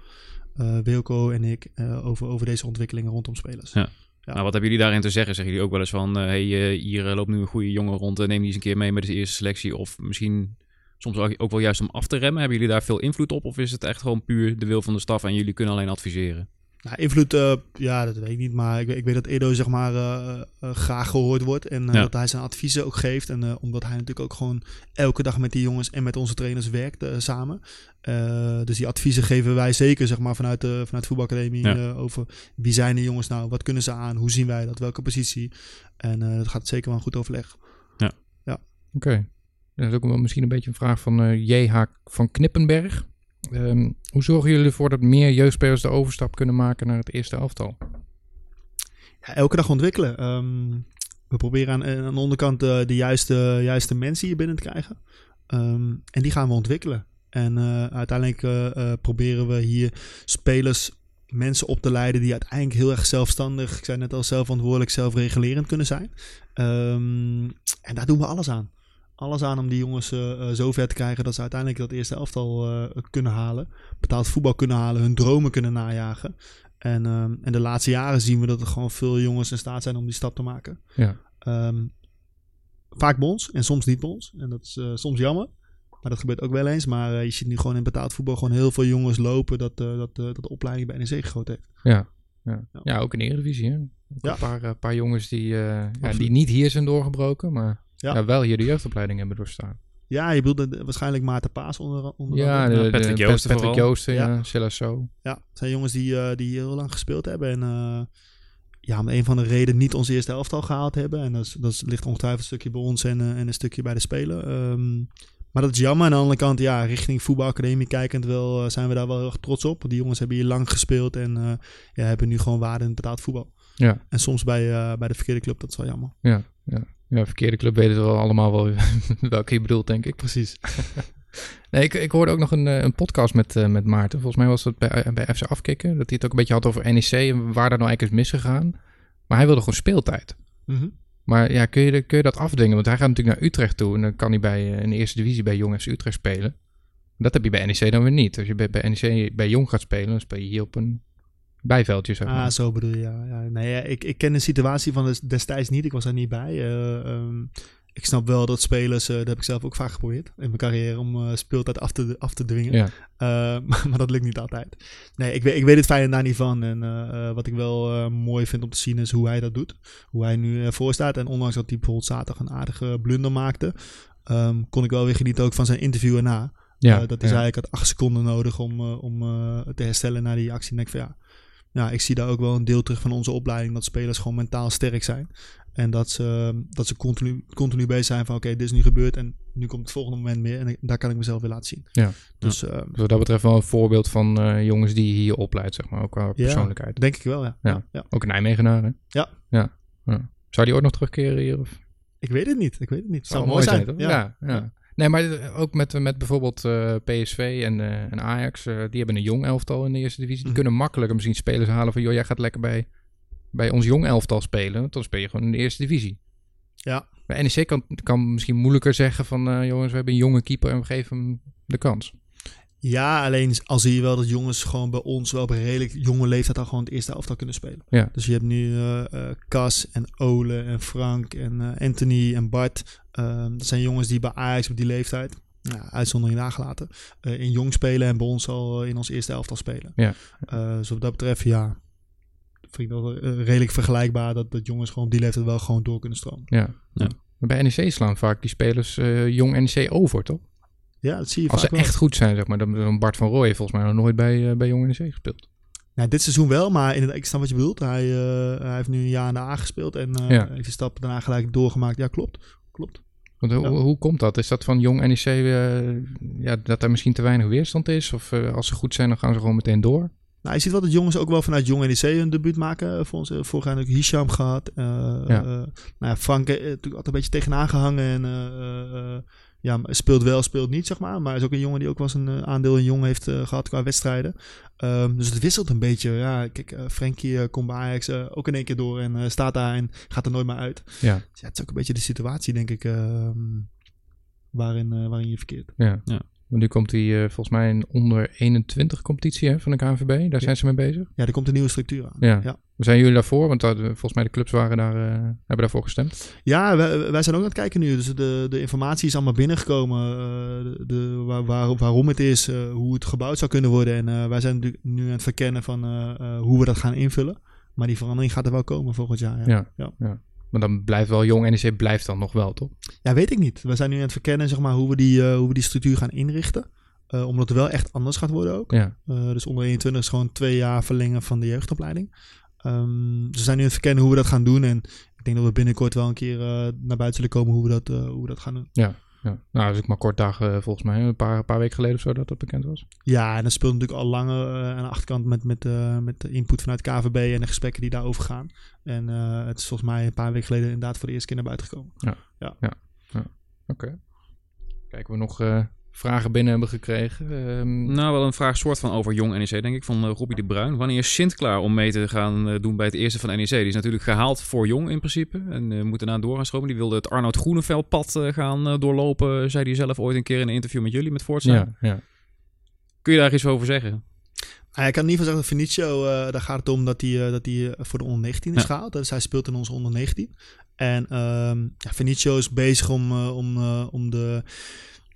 Wilco en ik over, over deze ontwikkelingen rondom spelers. Ja. Nou, wat hebben jullie daarin te zeggen? Zeggen jullie ook wel eens van, hey, hier loopt nu een goede jongen rond, neem die eens een keer mee met de eerste selectie? Of misschien soms ook wel juist om af te remmen. Hebben jullie daar veel invloed op? Of is het echt gewoon puur de wil van de staf en jullie kunnen alleen adviseren? Nou, invloed, eh, ja, dat weet ik niet. Maar ik, weet- ik weet dat Edo zeg maar eh, eh, graag gehoord wordt. En eh, Ja. dat hij zijn adviezen ook geeft. En eh, omdat hij natuurlijk ook gewoon elke dag met die jongens en met onze trainers werkt samen. Eh, dus die adviezen geven wij zeker zeg maar, vanuit de, vanuit de voetbalacademie. Ja. eh, over wie zijn de jongens nou, wat kunnen ze aan, hoe zien wij dat, welke positie. En eh, dat gaat zeker wel een goed overleg. Oké. Dat is ook wel misschien een beetje een vraag van eh J.H. van Knippenberg. Ehm, hoe zorgen jullie ervoor dat meer jeugdspelers de overstap kunnen maken naar het eerste elftal? Ja, elke dag ontwikkelen. Ehm, we proberen aan, aan de onderkant eh, de juiste, juiste mensen hier binnen te krijgen. Ehm, en die gaan we ontwikkelen. En eh, uiteindelijk eh, eh, proberen we hier spelers, mensen op te leiden die uiteindelijk heel erg zelfstandig, ik zei net al, zelfverantwoordelijk, zelfregulerend kunnen zijn. En daar doen we alles aan. Alles aan om die jongens eh, zo ver te krijgen dat ze uiteindelijk dat eerste elftal eh, kunnen halen. Betaald voetbal kunnen halen, hun dromen kunnen najagen. En, ehm, en de laatste jaren zien we dat er gewoon veel jongens in staat zijn om die stap te maken. Ja. Ehm, vaak bij ons en soms niet bij ons. En dat is soms jammer. Maar dat gebeurt ook wel eens. Maar je ziet nu gewoon in betaald voetbal gewoon heel veel jongens lopen dat, dat, dat de opleiding bij NEC gegooid heeft. Ja. Ja. Ja. ook in de Eredivisie. Hè? Ook Ja. Een paar, paar jongens die, ja, die niet hier zijn doorgebroken, maar Ja. ja. wel hier de jeugdopleiding hebben doorstaan. Ja, je bedoelt de- waarscheinlijk Maarten Paas onder, onder Ja, andere. de, Patrick Joosten Patrick vooral. Joosten, ja. Ja. Ja, het zijn jongens die, eh, die heel lang gespeeld hebben. En eh, ja, om een van de redenen niet ons eerste elftal gehaald hebben. En dat, is, dat ligt ongetwijfeld een stukje bij ons en, eh, en een stukje bij de speler. Ehm, maar dat is jammer. Aan de andere kant, ja, richting voetbalacademie kijkend wel, zijn we daar wel heel erg trots op. Die jongens hebben hier lang gespeeld en eh, ja, hebben nu gewoon waarde in betaald voetbal. Ja. En soms bij, eh, bij de verkeerde club, dat is wel jammer. Ja, ja. Ja, verkeerde club weten we wel allemaal wel welke je bedoelt, denk ik. Precies. Nee, ik, ik hoorde ook nog een, eh, een podcast met, eh, met Maarten. Volgens mij was dat bij, eh, bij FC Afkikken. Dat hij het ook een beetje had over NEC en waar daar nou eigenlijk is misgegaan. Maar hij wilde gewoon speeltijd. Mhm. Maar ja, kun je, kun je dat afdwingen? Want hij gaat natuurlijk naar Utrecht toe. En dan kan hij bij, in de eerste divisie bij Jong FC Utrecht spelen. Dat heb je bij NEC dan weer niet. Als je bij, bij NEC bij Jong gaat spelen, dan speel je hier op een bijveldje, zeg maar. Ah, zo bedoel je, ja. ja. Nee, ja, ik, ik ken de situatie van des- destijds niet. Ik was daar niet bij. Eh, ehm, ik snap wel dat spelers, eh, dat heb ik zelf ook vaak geprobeerd in mijn carrière, om eh, speeltijd af te, af te dwingen. Ja. Maar, maar dat lukt niet altijd. Nee, ik weet, ik weet het fijne daar niet van. En wat ik wel mooi vind om te zien is hoe hij dat doet. Hoe hij nu ervoor staat. En ondanks dat hij bijvoorbeeld zaterdag een aardige blunder maakte, ehm, kon ik wel weer genieten ook van zijn interview erna. ja, dat ja. eigenlijk had acht seconden nodig om, om te herstellen na die actie. En ik van ja, ja, ik zie daar ook wel een deel terug van onze opleiding. Dat spelers gewoon mentaal sterk zijn. En dat ze, dat ze continu, continu bezig zijn van oké, dit is nu gebeurd en nu komt het volgende moment meer. En ik- daar kan ik mezelf weer laten zien. Ja. Dus eh, Dus wat dat betreft wel een voorbeeld van eh, jongens die je hier opleidt, zeg maar. Ook qua persoonlijkheid. denk ik wel, ja. Ja. Ja. Ook een Nijmegenaar, hè? Ja. ja. ja. Zou die ooit nog terugkeren hier? Of? Ik weet het niet. Ik weet het niet. Zou Zou mooi mooi zijn, zijn. toch? Ja. Ja, Nee, maar eh, ook met, met bijvoorbeeld eh, PSV en, eh, en Ajax. die hebben een jong elftal in de eerste divisie. Die Mhm. kunnen makkelijker misschien spelers halen van... joh, jij gaat lekker bij, bij ons jong elftal spelen. Dan speel je gewoon in de eerste divisie. Ja. Bij NEC kan, kan misschien moeilijker zeggen van... jongens, we hebben een jonge keeper en we geven hem de kans. Ja, alleen al zie je wel dat jongens gewoon bij ons wel op een redelijk jonge leeftijd al gewoon het eerste elftal kunnen spelen. Ja. Dus je hebt nu eh eh, Cas en Ole en Frank en eh, Anthony en Bart. Ehm, dat zijn jongens die bij Ajax op die leeftijd, nou, uitzondering nagelaten, eh, in jong spelen en bij ons al in ons eerste elftal spelen. Ja. Eh, dus wat dat betreft, ja, vind ik wel redelijk vergelijkbaar dat, dat jongens gewoon op die leeftijd wel gewoon door kunnen stromen. Ja. Ja. Bij NEC slaan vaak die spelers eh, jong NEC over, toch? Ja, dat zie je Als ze wel. echt goed zijn, zeg maar. Dan, Bart van Rooij heeft volgens mij nog nooit bij, eh, bij Jong NEC gespeeld. Nou, dit seizoen wel, maar inderdaad, ik snap wat je bedoelt. Hij, eh, hij heeft nu een jaar in de A gespeeld en eh, Ja. heeft die stap daarna gelijk doorgemaakt. Ja, klopt. Klopt. Want hoe, Ja. hoe komt dat? Is dat van Jong NEC ja, dat er misschien te weinig weerstand is? Of als ze goed zijn, dan gaan ze gewoon meteen door? Nou, je ziet wel dat jongens ook wel vanuit Jong NEC hun debuut maken. Voor ons, vorig jaar ook Hisham gehad. Eh, Ja. eh, nou ja, Frank eh, natuurlijk altijd een beetje tegenaan gehangen. En ja, speelt wel, speelt niet, zeg maar. Maar is ook een jongen die ook wel eens een eh, aandeel in Jong heeft eh, gehad qua wedstrijden. Ehm, dus het wisselt een beetje. Ja, kijk, eh Frenkie komt bij Ajax ook in één keer door en staat daar en gaat er nooit meer uit. Ja, Dus ja, het is ook een beetje de situatie, denk ik, ehm, waarin, waarin je verkeert. ja. Ja. Want nu komt hij eh, volgens mij een onder 21 competitie hè, van de KNVB. Daar zijn ze mee bezig. Ja, er komt een nieuwe structuur aan. Ja. Ja. Zijn jullie daarvoor? Want dat, eh, volgens mij de clubs waren daar, eh, hebben daarvoor gestemd. Ja, wij, wij zijn ook aan het kijken nu. Dus de, de informatie is allemaal binnengekomen. de, waar, waar- waarom het is, hoe het gebouwd zou kunnen worden. En wij zijn natuurlijk nu aan het verkennen van hoe we dat gaan invullen. Maar die verandering gaat er wel komen volgend jaar. Ja, Ja. Ja. Maar dan blijft wel Jong NEC blijft dan nog wel, toch? Ja, weet ik niet. We zijn nu aan het verkennen zeg maar, hoe, we die, eh, hoe we die structuur gaan inrichten. Eh, omdat het wel echt anders gaat worden ook. Ja. Eh, dus onder 21 is gewoon twee jaar verlengen van de jeugdopleiding. Ehm, dus we zijn nu aan het verkennen hoe we dat gaan doen. En ik denk dat we binnenkort wel een keer naar buiten zullen komen hoe we dat, hoe we dat gaan doen. Ja. Ja. Nou, dat is ook maar kort dag eh, volgens mij. Een paar, een paar weken geleden of zo dat dat bekend was. Ja, en dat speelt natuurlijk al langer eh, aan de achterkant met, met, eh, met de input vanuit KVB en de gesprekken die daarover gaan. En het is volgens mij een paar weken geleden inderdaad voor de eerste keer naar buiten gekomen. Oké. Kijken we nog vragen binnen hebben gekregen. Ehm, Nou, wel een vraag soort van over Jong NEC, denk ik, van eh, Robbie de Bruin. Wanneer is Sint klaar om mee te gaan eh, doen bij het eerste van NEC? Die is natuurlijk gehaald voor Jong in principe en eh, moet daarna door gaan stromen. Die wilde het Arnoud Groeneveld-pad eh, gaan eh, doorlopen, zei hij zelf ooit een keer in een interview met jullie, met Voortza. ja, ja. Kun je daar iets over zeggen? Nou, ik kan in ieder geval zeggen dat Vinicio, eh, daar gaat het om dat hij, eh, dat hij voor de onder 19 is Ja. gehaald. Dus hij speelt in onze onder 19. En ehm ja, Vinicio is bezig om, eh, om, eh, om de,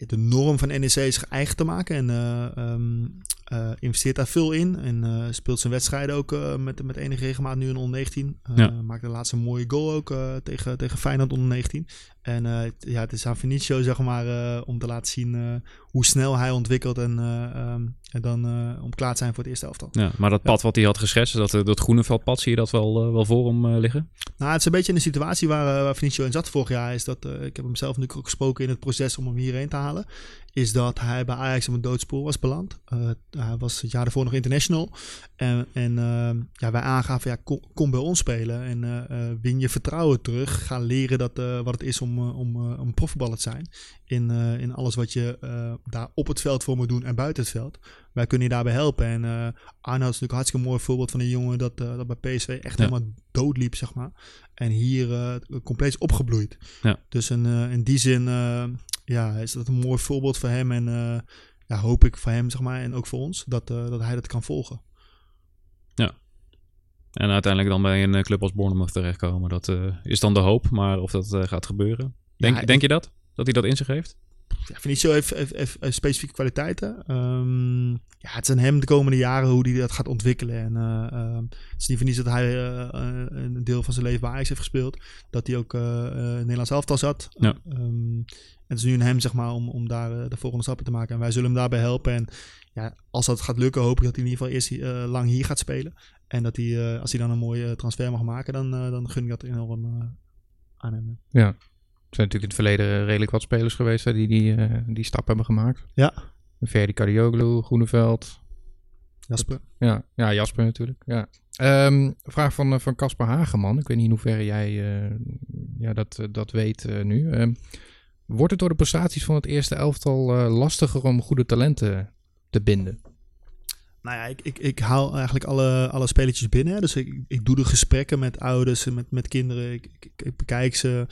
de norm van NEC zich eigen te maken. En ehm, eh, investeert daar veel in. En eh, speelt zijn wedstrijden ook eh, met, met enige regelmaat nu in onder 19. Eh Ja. Maakte de laatste mooie goal ook tegen, tegen Feyenoord onder 19. En het- ja, het is aan Vinicio zeg maar, om te laten zien hoe snel hij ontwikkelt. En, eh, ehm, en dan om klaar te zijn voor het eerste elftal. Ja, maar dat pad wat hij had geschetst, dat, dat Groeneveldpad, zie je dat wel, wel voor hem liggen? Nou, het is een beetje in de situatie waar, waar Vinicio in zat vorig jaar. Is dat, ik heb hem zelf natuurlijk ook gesproken in het proces om hem hierheen te halen. Is dat hij bij Ajax op een doodspoor was beland. Eh, hij was het jaar daarvoor nog international. En, en eh, ja, wij aangaven, ja, kom, kom bij ons spelen. En eh, win je vertrouwen terug. Ga leren dat, wat het is om, om, om profvoetballer te zijn. In, in alles wat je daar op het veld voor moet doen en buiten het veld. Wij kunnen je daarbij helpen. En Arnoud is natuurlijk een hartstikke mooi voorbeeld van een jongen dat, dat bij PSV echt Ja. helemaal doodliep, zeg maar. En hier compleet is opgebloeid. Ja. Dus in, in die zin ja, is dat een mooi voorbeeld voor hem. En eh, ja, hoop ik voor hem, zeg maar, en ook voor ons, dat, eh, dat hij dat kan volgen. En uiteindelijk dan bij een eh, club als Bournemouth terechtkomen. Dat is dan de hoop, maar of dat gaat gebeuren. Denk, denk je dat? Dat hij dat in zich heeft? Ja, Vinicio heeft, heeft, heeft, heeft specifieke kwaliteiten. Ehm, ja, het is aan hem de komende jaren hoe hij dat gaat ontwikkelen. En eh, ehm, het is niet voor niets dat hij eh, eh, een deel van zijn leven bij Ajax heeft gespeeld. Dat hij ook eh eh, Nederlands elftal zat. Ja. Ehm, en het is nu aan hem zeg maar, om, om daar eh, de volgende stappen te maken. En wij zullen hem daarbij helpen. En ja, als dat gaat lukken, hoop ik dat hij in ieder geval eerst eh, lang hier gaat spelen. En dat hij, eh, als hij dan een mooie eh, transfer mag maken, dan, eh, dan gun ik dat enorm eh, aan hem. Ja. Er zijn natuurlijk in het verleden redelijk wat spelers geweest hè, die die, eh, die stap hebben gemaakt. Ja. Ferdi Karioglu, Groeneveld. Jasper. Ja, ja Jasper natuurlijk. Ja. Ehm, vraag van eh, van Casper Hageman. Ik weet niet in hoeverre jij eh, ja, dat, dat weet nu. Ehm, wordt het door de prestaties van het eerste elftal lastiger om goede talenten te binden? Nou ja, ik, ik, ik haal eigenlijk alle, alle spelletjes binnen. hè. Dus ik, ik doe de gesprekken met ouders en met, met kinderen. Ik, ik, ik bekijk ze.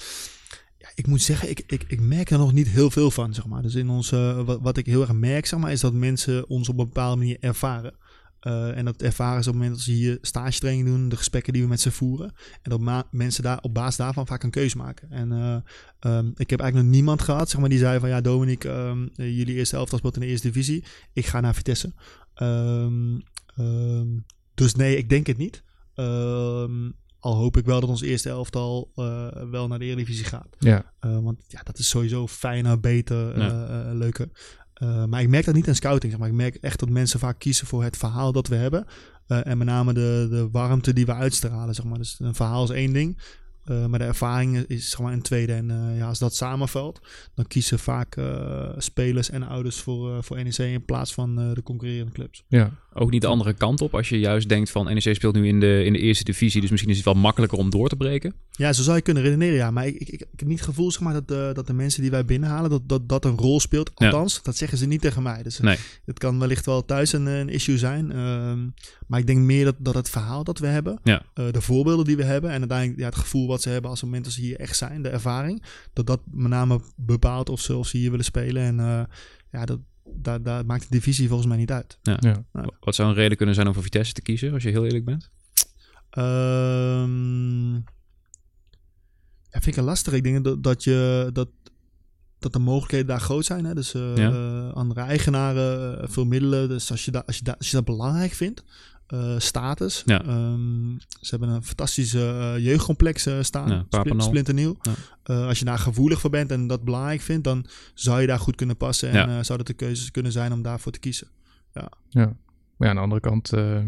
Ik moet zeggen, ik, ik, ik merk er nog niet heel veel van, zeg maar. Dus in ons, eh, wat, ik heel erg merk, zeg maar, is dat mensen ons op een bepaalde manier ervaren. Eh, en dat ervaren ze op het moment dat ze hier stage training doen, de gesprekken die we met ze voeren. En dat mensen daar op basis daarvan vaak een keuze maken. En eh, ehm, ik heb eigenlijk nog niemand gehad, zeg maar, die zei van ja, Dominic, ehm, eh, jullie eerste elftal speelt in de eerste divisie. Ik ga naar Vitesse. Ehm, dus nee, ik denk het niet. Al hoop ik wel dat ons eerste elftal eh, wel naar de Eredivisie gaat. Ja, Eh, want ja, dat is sowieso fijner, beter, Ja. eh, eh, leuker. Eh, maar ik merk dat niet aan scouting. Zeg maar. Ik merk echt dat mensen vaak kiezen voor het verhaal dat we hebben. Eh, en met name de, de warmte die we uitstralen. Zeg maar. Dus een verhaal is één ding. eh, maar de ervaring is zeg maar een tweede. En eh, ja, als dat samenvalt, dan kiezen vaak eh, spelers en ouders voor, eh, voor NEC in plaats van eh, de concurrerende clubs. Ja, Ook niet de andere kant op als je juist denkt van NEC speelt nu in de, in de eerste divisie, dus misschien is het wel makkelijker om door te breken. Ja, zo zou je kunnen redeneren, ja. Maar ik, ik, ik, heb niet het gevoel zeg maar, dat, de, dat de mensen die wij binnenhalen, dat dat, dat een rol speelt. Ja. Althans, dat zeggen ze niet tegen mij. Dus Nee. het kan wellicht wel thuis een, een issue zijn. ehm, maar ik denk meer dat, dat het verhaal dat we hebben, Ja. eh, de voorbeelden die we hebben en uiteindelijk ja, het gevoel wat ze hebben als het moment dat ze hier echt zijn, de ervaring, dat dat met name bepaalt of ze, of ze hier willen spelen. En eh, ja, dat, daar, daar maakt de divisie volgens mij niet uit. ja. Wat zou een reden kunnen zijn om voor Vitesse te kiezen, als je heel eerlijk bent? Ehm ja, vind ik een lastig. Ik denk dat, dat, je, dat, dat de mogelijkheden daar groot zijn. Hè? Dus eh, Ja. andere eigenaren, eh, veel middelen. Dus als je, da, als je, da, als je dat belangrijk vindt, eh, status. Ja. Ehm, ze hebben een fantastische eh, jeugdcomplex eh, staan. Ja, splinternieuw. Ja. Eh, als je daar gevoelig voor bent en dat belangrijk vindt, dan zou je daar goed kunnen passen. En Ja. eh, zou dat de keuze kunnen zijn om daarvoor te kiezen. ja. Maar ja, aan de andere kant, eh,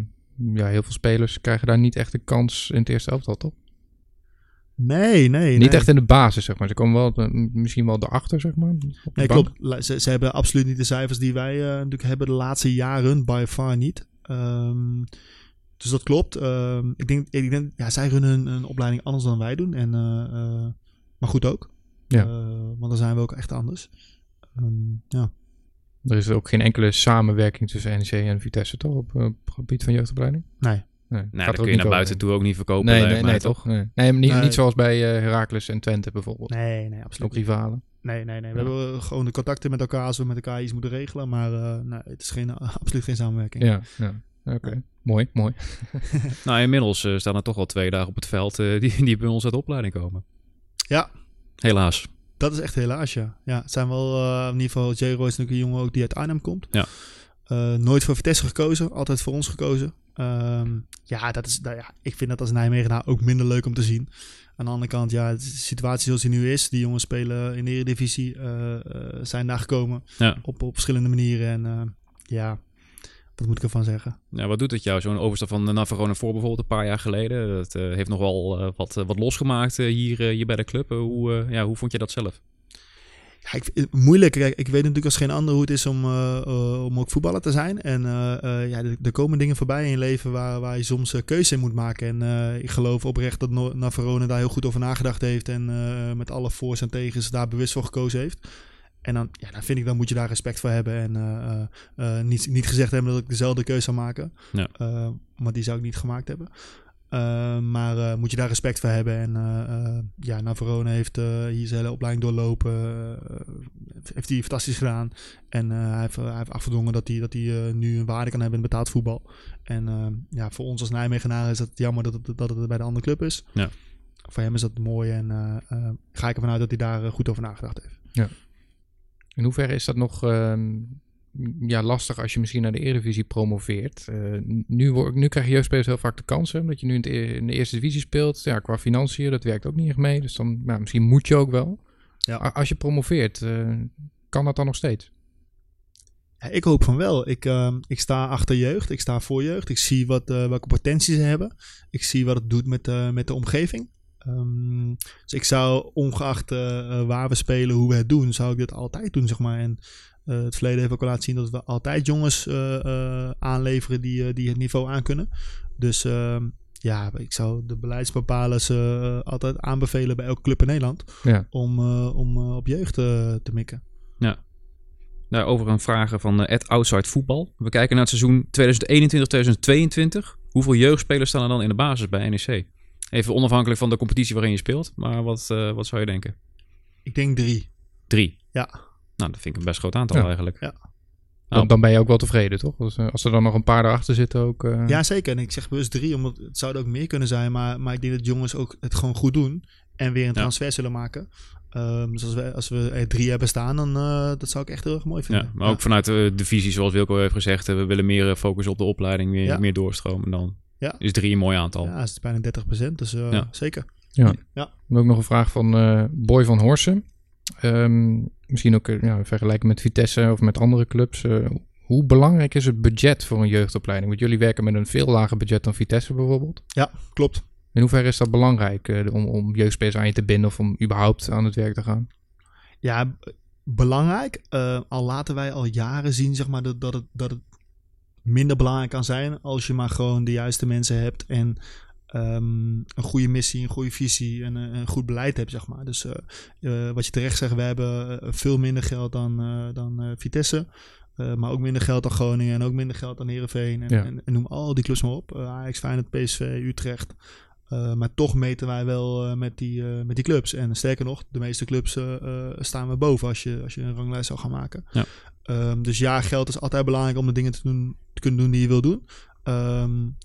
ja, heel veel spelers krijgen daar niet echt de kans in het eerste elftal, toch? Nee, nee. Niet nee. echt in de basis, zeg maar. Ze komen wel misschien wel erachter, zeg maar. Nee, bank. klopt. Ze, ze hebben absoluut niet de cijfers die wij eh, natuurlijk hebben de laatste jaren, by far niet. Ehm, dus dat klopt. Ehm, ik denk, ik denk ja, zij runnen een, een opleiding anders dan wij doen. En, eh, eh, maar goed ook. Ja. Eh, want dan zijn we ook echt anders. Ehm, ja. Er is ook geen enkele samenwerking tussen NEC en Vitesse, toch? Op, op het gebied van jeugdopleiding? Nee. Nee, gaat dat ook kun je niet naar buiten toe ook niet verkopen. Nee, nee, nee, toch? Nee, nee, maar niet, Nee. niet zoals bij eh Heracles en Twente bijvoorbeeld. Nee, nee, Ook absoluut. niet. rivalen. Nee, nee, nee. We Ja. hebben gewoon de contacten met elkaar als we met elkaar iets moeten regelen. Maar eh, nee, het is geen, absoluut geen samenwerking. Ja, ja. Oké. Mooi, mooi. Nou, inmiddels eh, staan er toch al twee dagen op het veld eh, die, die bij ons uit de opleiding komen. Ja. Helaas. Dat is echt helaas, ja. Ja, het zijn wel, eh, in ieder geval, J. Roy is natuurlijk een jongen ook die uit Arnhem komt. Ja. Eh, nooit voor Vitesse gekozen, altijd voor ons gekozen. Ehm, ja, dat is, nou ja, ik vind dat als Nijmegenaar ook minder leuk om te zien. Aan de andere kant, ja, de situatie zoals die nu is. Die jongens spelen in de Eredivisie, eh, eh, zijn daar gekomen Ja. op, op verschillende manieren. En eh, ja, wat moet ik ervan zeggen? Ja, wat doet het jou, zo'n overstap van Navarone voor bijvoorbeeld een paar jaar geleden? Dat heeft nog wel eh, wat, wat losgemaakt hier, hier bij de club. Hoe, ja, hoe vond je dat zelf? Ja, ik, vind het moeilijk. Ik weet natuurlijk als geen ander hoe het is om, eh, eh, om ook voetballer te zijn. En eh, eh, ja, er, komen dingen voorbij in je leven waar, waar je soms keuze in moet maken. En eh, ik geloof oprecht dat no Navarone daar heel goed over nagedacht heeft. En eh, met alle voor's en tegens daar bewust voor gekozen heeft. En dan, ja, dan vind ik, dan moet je daar respect voor hebben. En eh, eh, niet, niet gezegd hebben dat ik dezelfde keuze zou maken. Ja. Eh, want die zou ik niet gemaakt hebben. Uh, maar uh, moet je daar respect voor hebben. En uh, ja, Navarone heeft hier zijn hele opleiding doorlopen. heeft hij fantastisch gedaan. En hij heeft, hij, heeft, afgedwongen dat hij, dat hij nu een waarde kan hebben in betaald voetbal. En ja, voor ons als Nijmegenaren is het jammer dat het, dat het bij de andere club is. Ja. Voor hem is dat mooi. En ga ik ervan uit dat hij daar goed over nagedacht heeft. Ja. In hoeverre is dat nog uh, ja, lastig als je misschien naar de Eredivisie promoveert? Uh, nu, nu krijg je jeugdspelers heel vaak de kansen, omdat je nu in, het, in, de Eerste Divisie speelt. Ja, qua financiën, dat werkt ook niet echt mee. Dus dan, nou, misschien moet je ook wel. Ja. Als je promoveert, uh, kan dat dan nog steeds? Ik hoop van wel. Ik, uh, ik sta achter jeugd, ik sta voor jeugd. Ik zie wat, uh, welke potentie ze hebben. Ik zie wat het doet met, met de omgeving. Um, dus ik zou, ongeacht uh, waar we spelen, hoe we het doen, zou ik dit altijd doen, zeg maar. En uh, het verleden heeft ook al laten zien dat we altijd jongens uh, aanleveren die, die het niveau aankunnen. Dus ja, ik zou de beleidsbepalers altijd aanbevelen bij elke club in Nederland ja. om, om op jeugd te mikken. Ja. Nou, over een vragen van Ed Outside Voetbal. We kijken naar het seizoen 2021-2022. Hoeveel jeugdspelers staan er dan in de basis bij NEC? Even onafhankelijk van de competitie waarin je speelt. Maar wat, uh, wat zou je denken? Ik denk drie. Drie? Ja. Nou, dat vind ik een best groot aantal ja. eigenlijk. Ja. Dan, dan, ben je ook wel tevreden, toch? Dus, uh, als er dan nog een paar erachter zitten ook... Uh... Ja, zeker. En ik zeg bewust drie, omdat het zouden ook meer kunnen zijn. Maar, maar ik denk dat jongens ook het gewoon goed doen. En weer een transfer ja. zullen maken. Um, dus als we, als we er drie hebben staan, dan uh, dat zou ik echt heel erg mooi vinden. Ja, maar ook vanuit de divisie, zoals Wilco heeft gezegd. we willen meer focussen op de opleiding, meer, ja. meer doorstromen dan. Ja. Is drie een mooi aantal. Ja, het is bijna 30 procent, dus ja. zeker. Ja. ja. Dan ook nog een vraag van Boy van Horsen. Um, misschien ook uh, ja, vergelijken met Vitesse of met andere clubs. Uh, hoe belangrijk is het budget voor een jeugdopleiding? Want jullie werken met een veel lager budget dan Vitesse bijvoorbeeld. Ja, klopt. In hoeverre is dat belangrijk uh, om, om jeugdspelers aan je te binden of om überhaupt aan het werk te gaan? Ja, belangrijk. al laten wij al jaren zien zeg maar, dat, dat, het, dat het minder belangrijk kan zijn als je maar gewoon de juiste mensen hebt en um, een goede missie, een goede visie en een, een goed beleid hebt, zeg maar. Dus uh, uh, wat je terecht zegt, we hebben veel minder geld dan, uh, dan Vitesse. maar ook minder geld dan Groningen en ook minder geld dan Heerenveen. En, ja. en, en, noem al die clubs maar op. Ajax, Feyenoord, PSV, Utrecht. maar toch meten wij wel met, die, met die clubs. En sterker nog, de meeste clubs staan we boven als je, als je een ranglijst zou gaan maken. Ja. Um, dus ja, geld is altijd belangrijk om de dingen te, doen, te kunnen doen die je wil doen. Um,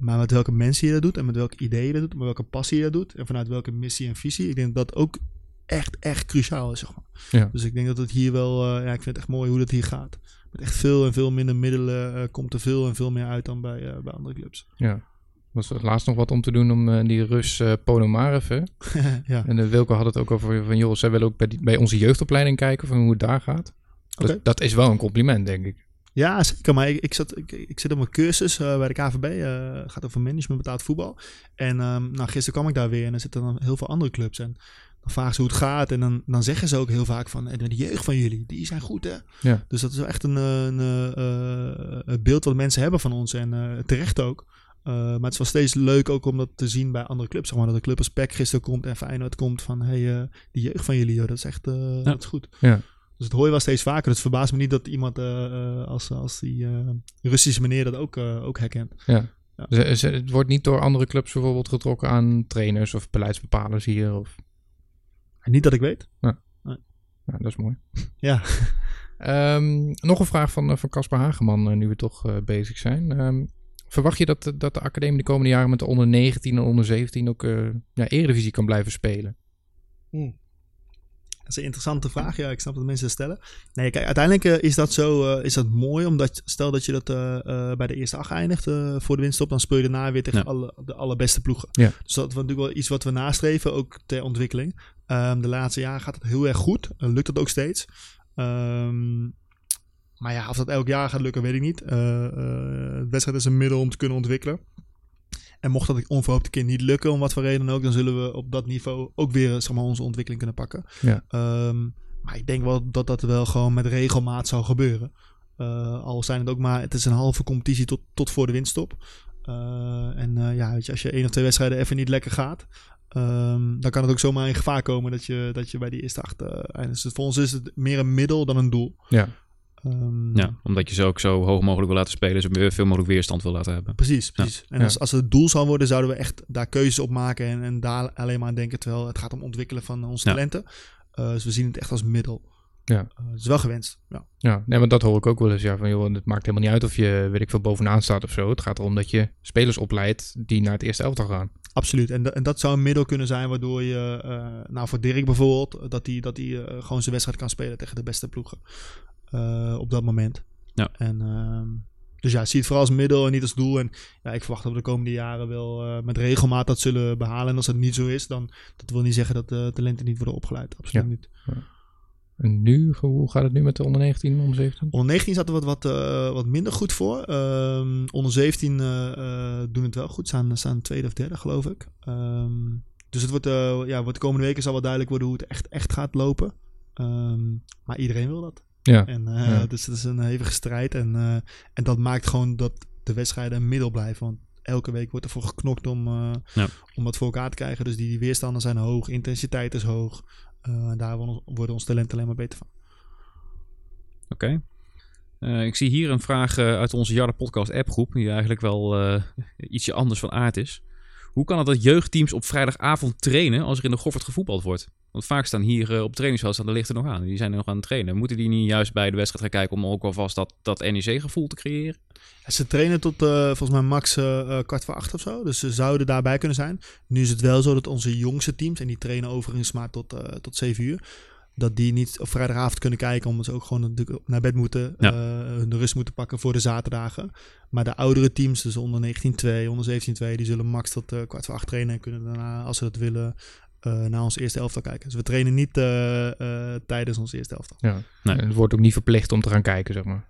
maar met welke mensen je dat doet en met welke ideeën je dat doet, met welke passie je dat doet en vanuit welke missie en visie. Ik denk dat dat ook echt, echt cruciaal is. Zeg maar. ja. Dus ik denk dat het hier wel, uh, ja, ik vind het echt mooi hoe dat hier gaat. Met echt veel en veel minder middelen uh, komt er veel en veel meer uit dan bij, uh, bij andere clubs. Ja. Was er laatst nog wat om te doen om die Rus Ponomarev. ja. En Wilco had het ook over van, joh, zij willen ook bij, die, bij onze jeugdopleiding kijken van hoe het daar gaat. Okay. Dat, dat is wel een compliment, denk ik. Ja, zeker. Maar ik, ik, zat, ik, ik zit op mijn cursus uh, bij de KVB. Uh, gaat over management betaald voetbal. En um, nou, gisteren kwam ik daar weer en er zitten dan heel veel andere clubs. En dan vragen ze hoe het gaat. En dan, dan zeggen ze ook heel vaak van... de jeugd van jullie, die zijn goed hè. Ja. Dus dat is wel echt een, een, een beeld wat mensen hebben van ons. En uh, terecht ook. Uh, maar het is wel steeds leuk ook om dat te zien bij andere clubs. Zeg maar, dat de club als PEC gisteren komt en Feyenoord komt van... hey, die jeugd van jullie, joh, dat is echt ja. dat is goed. Ja. Dus het hoor je wel steeds vaker. Dus het verbaast me niet dat iemand uh, als, als die uh, Russische meneer dat ook, uh, ook herkent. Ja. ja. Dus, het wordt niet door andere clubs bijvoorbeeld getrokken aan trainers of beleidsbepalers hier? Of... Niet dat ik weet. Ja, nee. ja dat is mooi. Ja. um, nog een vraag van Casper van Hageman, nu we toch bezig zijn. Um, verwacht je dat, dat de academie de komende jaren met de onder 19 en onder 17 ook ja, eredivisie kan blijven spelen? Hmm. Dat is een interessante vraag. Ja, ik snap dat mensen dat stellen. Nee, kijk, uiteindelijk uh, is dat zo uh, is dat mooi. Omdat stel dat je dat uh, bij de eerste acht eindigt voor de winststop, dan speel je daarna weer tegen ja. alle, de allerbeste ploegen. Ja. Dus dat is natuurlijk wel iets wat we nastreven, ook ter ontwikkeling. Um, de laatste jaren gaat het heel erg goed. lukt dat ook steeds. Um, maar ja, of dat elk jaar gaat lukken, weet ik niet. de wedstrijd is een middel om te kunnen ontwikkelen. En mocht dat onverhoopt een keer niet lukken, om wat voor reden ook, dan zullen we op dat niveau ook weer zeg maar, onze ontwikkeling kunnen pakken. Ja. Um, maar ik denk wel dat dat wel gewoon met regelmaat zou gebeuren. Uh, al zijn het ook maar, het is een halve competitie tot, tot voor de winststop. Uh, en uh, ja, weet je, als je één of twee wedstrijden even niet lekker gaat, um, dan kan het ook zomaar in gevaar komen dat je, dat je bij die eerste acht eindigt. Dus voor ons is het meer een middel dan een doel. Ja. Um, ja, omdat je ze ook zo hoog mogelijk wil laten spelen, zo veel mogelijk weerstand wil laten hebben. Precies, precies. Ja. En als, als het doel zou worden, zouden we echt daar keuzes op maken en, en daar alleen maar aan denken, terwijl het gaat om ontwikkelen van onze ja. talenten. Uh, dus we zien het echt als middel. Ja. Uh, het is wel gewenst. Ja, ja nee, maar dat hoor ik ook wel eens. Ja, van, joh, het maakt helemaal niet uit of je, weet ik veel, bovenaan staat of zo. Het gaat erom dat je spelers opleidt die naar het eerste elftal gaan. Absoluut. En, en dat zou een middel kunnen zijn waardoor je, uh, nou voor Dirk bijvoorbeeld, dat hij dat die, gewoon zijn wedstrijd kan spelen tegen de beste ploegen. Op dat moment. Ja. En, uh, dus ja, zie het vooral als middel en niet als doel. En ja, ik verwacht dat we de komende jaren wel uh, met regelmaat dat zullen behalen. En als dat niet zo is, dan dat wil niet zeggen dat de talenten niet worden opgeleid. Absoluut ja. niet. Ja. En nu, hoe gaat het nu met de onder 19 en onder 17? Onder 19 staat er wat, wat, uh, wat minder goed voor. Um, onder 17 uh, doen het wel goed. Staan, staan tweede of derde, geloof ik. Um, dus het wordt, ja, wordt de komende weken zal wel duidelijk worden hoe het echt, echt gaat lopen. Um, maar iedereen wil dat. Ja. En, uh, ja. Dus het is een hevige strijd. En, uh, en dat maakt gewoon dat de wedstrijden een middel blijven. Want elke week wordt ervoor geknokt om, uh, ja. om wat voor elkaar te krijgen. Dus die, die weerstanden zijn hoog, intensiteit is hoog. daar worden, worden ons talenten alleen maar beter van. Oké. Okay. ik zie hier een vraag uit onze Jarre Podcast appgroep, die eigenlijk wel ietsje anders van aard is. Hoe kan het dat jeugdteams op vrijdagavond trainen als er in de Goffert gevoetbald wordt? Want vaak staan hier uh, op trainingsveld staan de lichten nog aan. Die zijn nog aan het trainen. Moeten die niet juist bij de wedstrijd gaan kijken om ook alvast dat, dat NEC-gevoel te creëren? Ja, ze trainen tot uh, volgens mij max uh, kwart voor acht of zo. Dus ze zouden daarbij kunnen zijn. Nu is het wel zo dat onze jongste teams, en die trainen overigens maar tot, tot zeven uur dat die niet op vrijdagavond kunnen kijken, omdat ze ook gewoon naar bed moeten, ja. uh, hun rust moeten pakken voor de zaterdagen. Maar de oudere teams, dus onder 19-2, onder 17-2, die zullen max tot uh, kwart voor acht trainen en kunnen daarna, als ze dat willen, eh, naar ons eerste elftal kijken. Dus we trainen niet eh, eh, tijdens ons eerste elftal. Ja. Nee. En het wordt ook niet verplicht om te gaan kijken, zeg maar.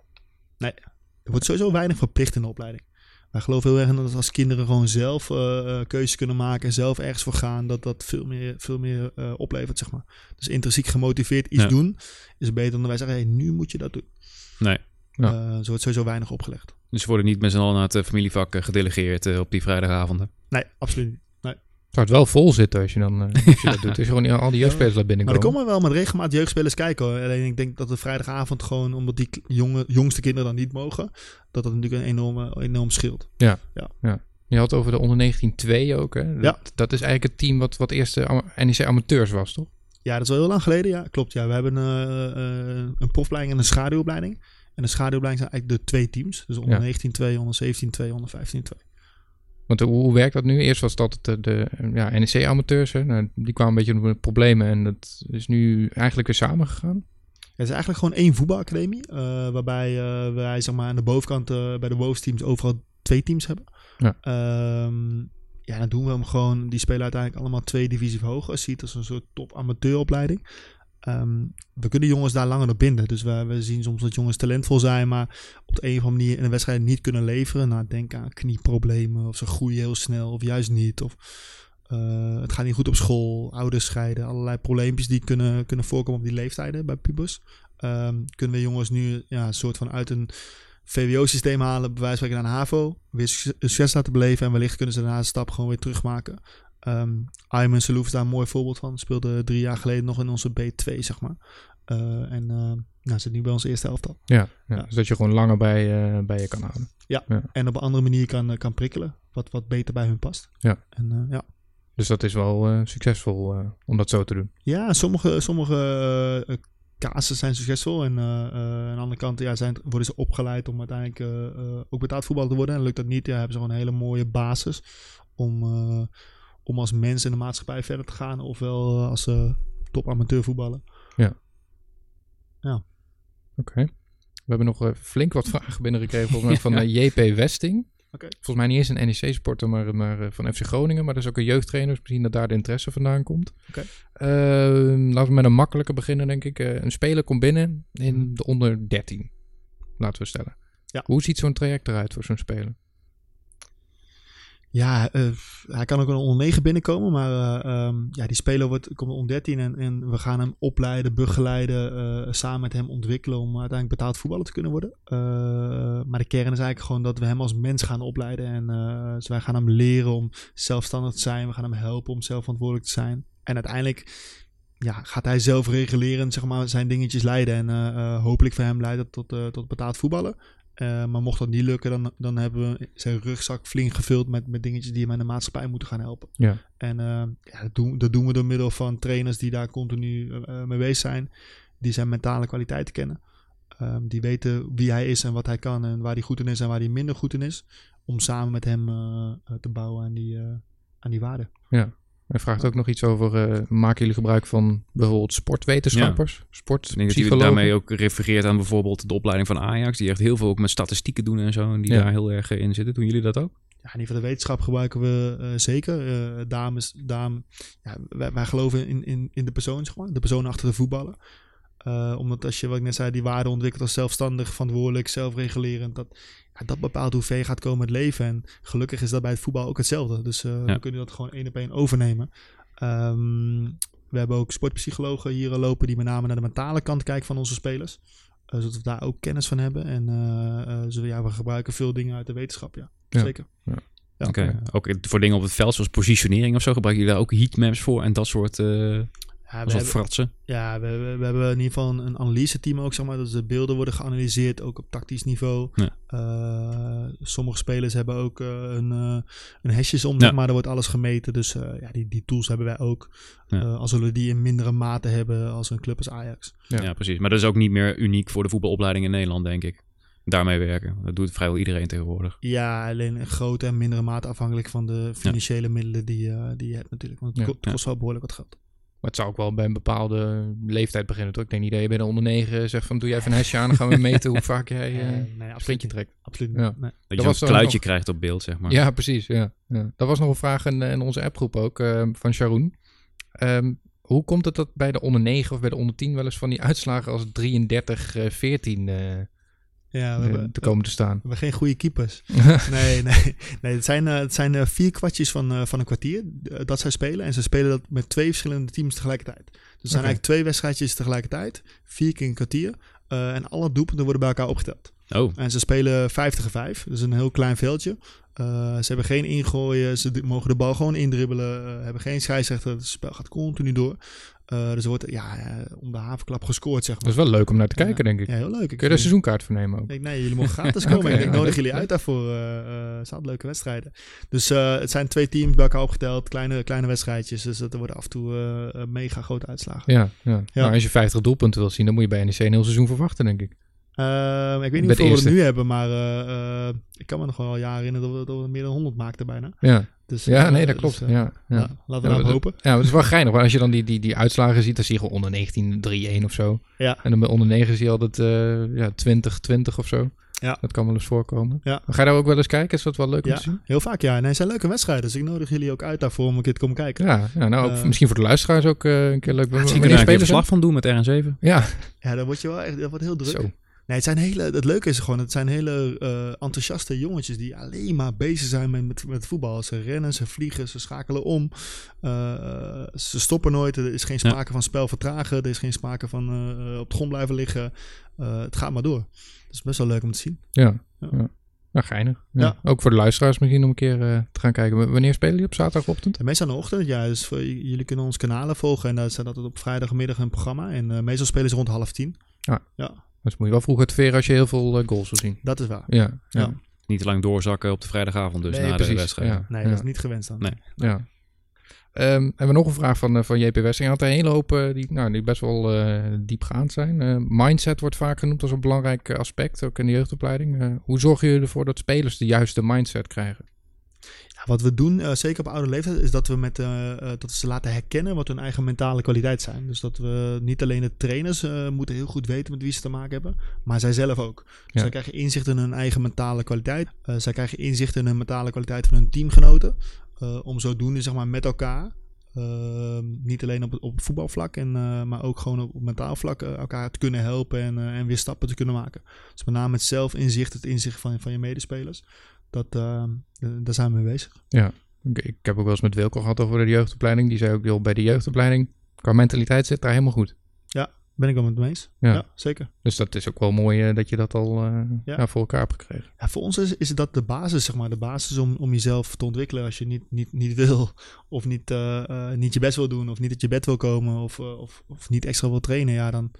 Er wordt sowieso weinig verplicht in de opleiding. Wij geloven heel erg in dat als kinderen gewoon zelf keuzes kunnen maken en zelf ergens voor gaan, dat dat veel meer, veel meer eh, oplevert, zeg maar. Dus intrinsiek gemotiveerd iets Ja. doen is beter dan wij zeggen, hey, nu moet je dat doen. Nee. Ja. Eh, zo wordt sowieso weinig opgelegd. Dus ze worden niet met z'n allen naar het familievak gedelegeerd op die vrijdagavonden. Nee, absoluut niet. Zou het wel vol zitten als je dan eh, als je dat doet. Als je gewoon al die jeugdspelers laat Maar er binnenkomen. komen wel met regelmaat jeugdspelers kijken. Hoor. Alleen ik denk dat de vrijdagavond gewoon, omdat die jonge, jongste kinderen dan niet mogen, dat dat natuurlijk een enorme, enorm scheelt. Je had over de onder 19-2 ook. Hè? Dat, Ja. dat is eigenlijk het team wat, wat eerst de ama- NEC amateurs was, toch? Ja, dat is wel heel lang geleden. Ja, klopt. Ja, we hebben eh, eh, een profopleiding en een schaduwopleiding. En de schaduwopleiding zijn eigenlijk de twee teams. Dus onder Ja. 19-2, onder 17-2, onder 15-2. Want hoe, hoe werkt dat nu? Eerst was dat de, de ja, NEC-amateurs. Nou, die kwamen een beetje met problemen en dat is nu eigenlijk weer samengegaan. Het is eigenlijk gewoon één voetbalacademie. eh, waarbij eh, wij zeg maar, aan de bovenkant eh, bij de boventeams overal twee teams hebben. Ja. Ehm, ja, dan doen we hem gewoon. Die spelen uiteindelijk allemaal twee divisies hoger. Ziet als een soort top amateuropleiding. Ehm, we kunnen jongens daar langer op binden. Dus we, zien soms dat jongens talentvol zijn, maar op de een of andere manier in een wedstrijd niet kunnen leveren. Nou, denk aan knieproblemen, of ze groeien heel snel, of juist niet. Of eh, het gaat niet goed op school, ouders scheiden, allerlei probleempjes die kunnen, kunnen voorkomen op die leeftijden bij pubers. Ehm, kunnen we jongens nu ja, een soort van uit een VWO-systeem halen, bij wijze van naar een HAVO, weer succes- laten beleven en wellicht kunnen ze daarna een stap gewoon weer terugmaken. Ehm Ayman Salouf is daar een mooi voorbeeld van. Speelde drie jaar geleden nog in onze B2, zeg maar. Eh, en eh nou, zit nu bij ons eerste elftal. Ja, ja, Ja. Dus dat je gewoon langer bij, eh, bij je kan houden. En op een andere manier kan, kan prikkelen, wat, wat beter bij hun past. Ja. En, ja. Dus dat is wel succesvol om dat zo te doen. Ja, sommige, sommige casus zijn succesvol. En aan de andere kant ja, zijn, worden ze opgeleid om uiteindelijk ook betaald voetballer te worden. En lukt dat niet, ja, hebben ze gewoon een hele mooie basis om, om als mens in de maatschappij verder te gaan. Ofwel eh, als uh, top amateur voetballen. Oké. We hebben nog eh, flink wat vragen binnengekregen volgens mij van eh, JP Westing. Oké. Volgens mij niet eens een NEC-sporter, maar, maar eh, van FC Groningen. Maar dat is ook een jeugdtrainer, dus misschien dat daar de interesse vandaan komt. Oké. Ehm, laten we met een makkelijke beginnen, denk ik. Eh, een speler komt binnen in Mhm. de onder 13. Laten we stellen. Ja. Hoe ziet zo'n traject eruit voor zo'n speler? Ja, eh, hij kan ook een onder 9 binnenkomen, maar eh, ehm, ja, die speler wordt, komt onder 13 en, en we gaan hem opleiden, begeleiden, eh, samen met hem ontwikkelen om uiteindelijk betaald voetballer te kunnen worden. Maar de kern is eigenlijk gewoon dat we hem als mens gaan opleiden en dus wij gaan hem leren om zelfstandig te zijn, we gaan hem helpen om zelf verantwoordelijk te zijn. En uiteindelijk ja, gaat hij zelf regulerend zeg maar, zijn dingetjes leiden en hopelijk voor hem leidt dat tot, tot betaald voetballen. Eh, maar mocht dat niet lukken, dan, dan hebben we zijn rugzak flink gevuld met, met dingetjes die hem aan de maatschappij moeten gaan helpen. Ja. En eh, ja, dat, doen, dat doen we door middel van trainers die daar continu eh, mee bezig zijn. Die zijn mentale kwaliteiten kennen. Ehm, die weten wie hij is en wat hij kan en waar hij goed in is en waar hij minder goed in is. Om samen met hem te bouwen aan die, aan die waarden. Hij vraagt ook nog iets over, eh, maken jullie gebruik van bijvoorbeeld sportwetenschappers? Ik denk dat hij daarmee ook refereert aan bijvoorbeeld de opleiding van Ajax. Die echt heel veel ook met statistieken doen en zo. En die Ja. daar heel erg eh, in zitten. Doen jullie dat ook? Ja, in ieder geval de wetenschap gebruiken we eh, zeker. Eh, dames, dame, ja, wij, wij geloven in, in, in de persoon, zeg maar. De persoon achter de voetballen. Eh, omdat als je, wat ik net zei, die waarde ontwikkelt als zelfstandig, verantwoordelijk, zelfregulerend. Dat, ja, dat bepaalt hoe ver je gaat komen met leven. En gelukkig is dat bij het voetbal ook hetzelfde. Dus eh, we kunnen dat gewoon één op één overnemen. Ehm, we hebben ook sportpsychologen hier lopen die met name naar de mentale kant kijken van onze spelers. Eh, zodat we daar ook kennis van hebben. En zo, ja, we gebruiken veel dingen uit de wetenschap, ja. Ja. Zeker. Ja. Oké. Ook voor dingen op het veld, zoals positionering of zo. Gebruiken jullie daar ook heatmaps voor en dat soort, Ja, we dat hebben, fratsen? ja we, we, we hebben in ieder geval een, een analyse-team ook, zeg maar. Dus de beelden worden geanalyseerd, ook op tactisch niveau. Ja. Eh, sommige spelers hebben ook eh, een, eh een hesjes om, Ja. zeg maar. Er wordt alles gemeten. Dus eh, ja, die, die tools hebben wij ook. Ja. Eh, als we die in mindere mate hebben als een club als Ajax. Ja. Ja. precies. Maar dat is ook niet meer uniek voor de voetbalopleiding in Nederland, denk ik. Daarmee werken. Dat doet vrijwel iedereen tegenwoordig. Ja, alleen in grote en mindere mate afhankelijk van de financiële middelen die, eh, die je hebt natuurlijk. Want het Ja. ko- het kost wel behoorlijk wat geld. Maar het zou ook wel bij een bepaalde leeftijd beginnen. Toch? Ik denk niet dat je bij de onder 9 zegt van doe jij even een hesje aan. Dan gaan we meten hoe vaak jij eh Eh, nee, sprintje absoluut niet. trekt. Absoluut Ja. Nee. Dat, was je zo'n dan kluitje nog- krijgt op beeld, zeg maar. Ja, precies. Ja. Ja. Dat was nog een vraag in, in onze appgroep ook eh, van Sharon. Ehm, hoe komt het dat bij de onder 9 of bij de onder 10 wel eens van die uitslagen als 33-14 eh Ja, we hebben, te komen te staan? we hebben geen goede keepers. nee, nee, nee. Het zijn, eh, het zijn eh, vier kwartjes van, eh, van een kwartier dat zij spelen. En ze spelen dat met twee verschillende teams tegelijkertijd. Dus het zijn eigenlijk twee wedstrijdjes tegelijkertijd. Vier keer een kwartier. En alle doelpunten worden bij elkaar opgeteld. Oh, En ze spelen 50 5. Dus een heel klein veldje. Ze hebben geen ingooien. Ze mogen de bal gewoon indribbelen. hebben geen scheidsrechter. Het spel gaat continu door. Eh, dus er wordt ja, eh, om de havenklap gescoord, zeg Dat maar. is wel leuk om naar te kijken, denk ik. Ja, heel leuk. Ik Kun je er een seizoenkaart voor nemen ook? ik, nee, jullie mogen gratis komen. Ik, ja, nodig dat- jullie uit daarvoor. eh, het zijn leuke wedstrijden. Dus eh, het zijn twee teams bij elkaar opgeteld. Kleine, kleine wedstrijdjes. Dus dat er worden af en toe mega grote uitslagen. Ja, ja. Nou, als je 50 doelpunten wil zien, dan moet je bij NEC een heel seizoen verwachten, denk ik. Eh, ik weet niet hoeveel we er nu hebben. Maar eh, eh, ik kan me nog wel jaren herinneren dat we, dat we meer dan 100 maakten bijna. Ja, Dus, ja eh, nee, dat dus, klopt. ja, ja. ja, laten we Ja, dat- hopen. Ja, het is wel geinig. Maar als je dan die, die, die uitslagen ziet, dan zie je gewoon onder 19 3-1 of zo. Ja. En dan bij onder 9 zie je altijd eh ja, 20 20 of zo. Ja. Dat kan wel eens voorkomen. Ja. Maar Ga je daar ook wel eens kijken? Is dat wel leuk om Ja, te zien? heel vaak ja. Nee, het zijn leuke wedstrijden. Dus ik nodig jullie ook uit daarvoor om een keer te komen kijken. Ja, ja nou ook misschien voor de luisteraars ook eh, een keer leuk. misschien kunnen we daar een verslag van doen met RN7. Ja, Ja, dan word je wel echt, dat wordt heel druk. zo. Nee, het zijn hele, het leuke is gewoon, het zijn hele eh, enthousiaste jongetjes die alleen maar bezig zijn met, met, met voetbal. Ze rennen, ze vliegen, ze schakelen om. Eh, ze stoppen nooit. Er is geen Ja. sprake van spel vertragen. Er is geen sprake van eh, op de grond blijven liggen. Het gaat maar door. Het is best wel leuk om te zien. Ja. Ja. ja. Nou, geinig. Ja. Ja. Ook voor de luisteraars misschien om een keer te gaan kijken. W- Wanneer spelen jullie op zaterdagochtend? En meestal in de ochtend, ja. Dus voor, jullie kunnen ons kanalen volgen. En daar staat altijd op vrijdagmiddag een programma. En meestal spelen ze rond half tien. Dus moet je wel vroeg uit veren als je heel veel eh, goals wil zien. Dat is waar. Ja, ja. Ja. Niet te lang doorzakken op de vrijdagavond dus Nee, na de precies. wedstrijd. Ja. Nee, Ja. dat is niet gewenst dan. Nee. Ja. Ehm, hebben we nog een vraag van, eh, van JP Westing. Hij had er een hele hoop eh, die, nou, die best wel eh, diepgaand zijn. Eh, mindset wordt vaak genoemd als een belangrijk aspect, ook in de jeugdopleiding. Eh, hoe zorgen jullie ervoor dat spelers de juiste mindset krijgen? Wat we doen, eh, zeker op oude leeftijd, is dat we, met, eh, eh, dat ze laten herkennen wat hun eigen mentale kwaliteit zijn. Dus dat we niet alleen de trainers moeten heel goed weten met wie ze te maken hebben, maar zij zelf ook. Dus Ja. zij krijgen inzicht in hun eigen mentale kwaliteit. Zij krijgen inzicht in hun mentale kwaliteit van hun teamgenoten. Om zodoende zeg maar, met elkaar, eh, niet alleen op het, op voetbalvlak, en, maar ook gewoon op, op mentaal vlak elkaar te kunnen helpen en, en weer stappen te kunnen maken. Dus met name het zelfinzicht, het inzicht van, van je medespelers. Dat, eh, daar zijn we mee bezig. Ik, ik heb ook wel eens met Wilco gehad over de jeugdopleiding. Die zei ook, joh, bij de jeugdopleiding, qua mentaliteit zit daar helemaal goed. Ben ik wel met het eens. Ja. Ja, zeker. Dus dat is ook wel mooi eh, dat je dat al eh, Ja. ja, voor elkaar hebt gekregen. Ja, voor ons is, is dat de basis, zeg maar. De basis om, om jezelf te ontwikkelen als je niet, niet, niet wil. Of niet, niet je best wil doen. Of niet uit je bed wil komen. Of, of, of niet extra wil trainen. Ja, dan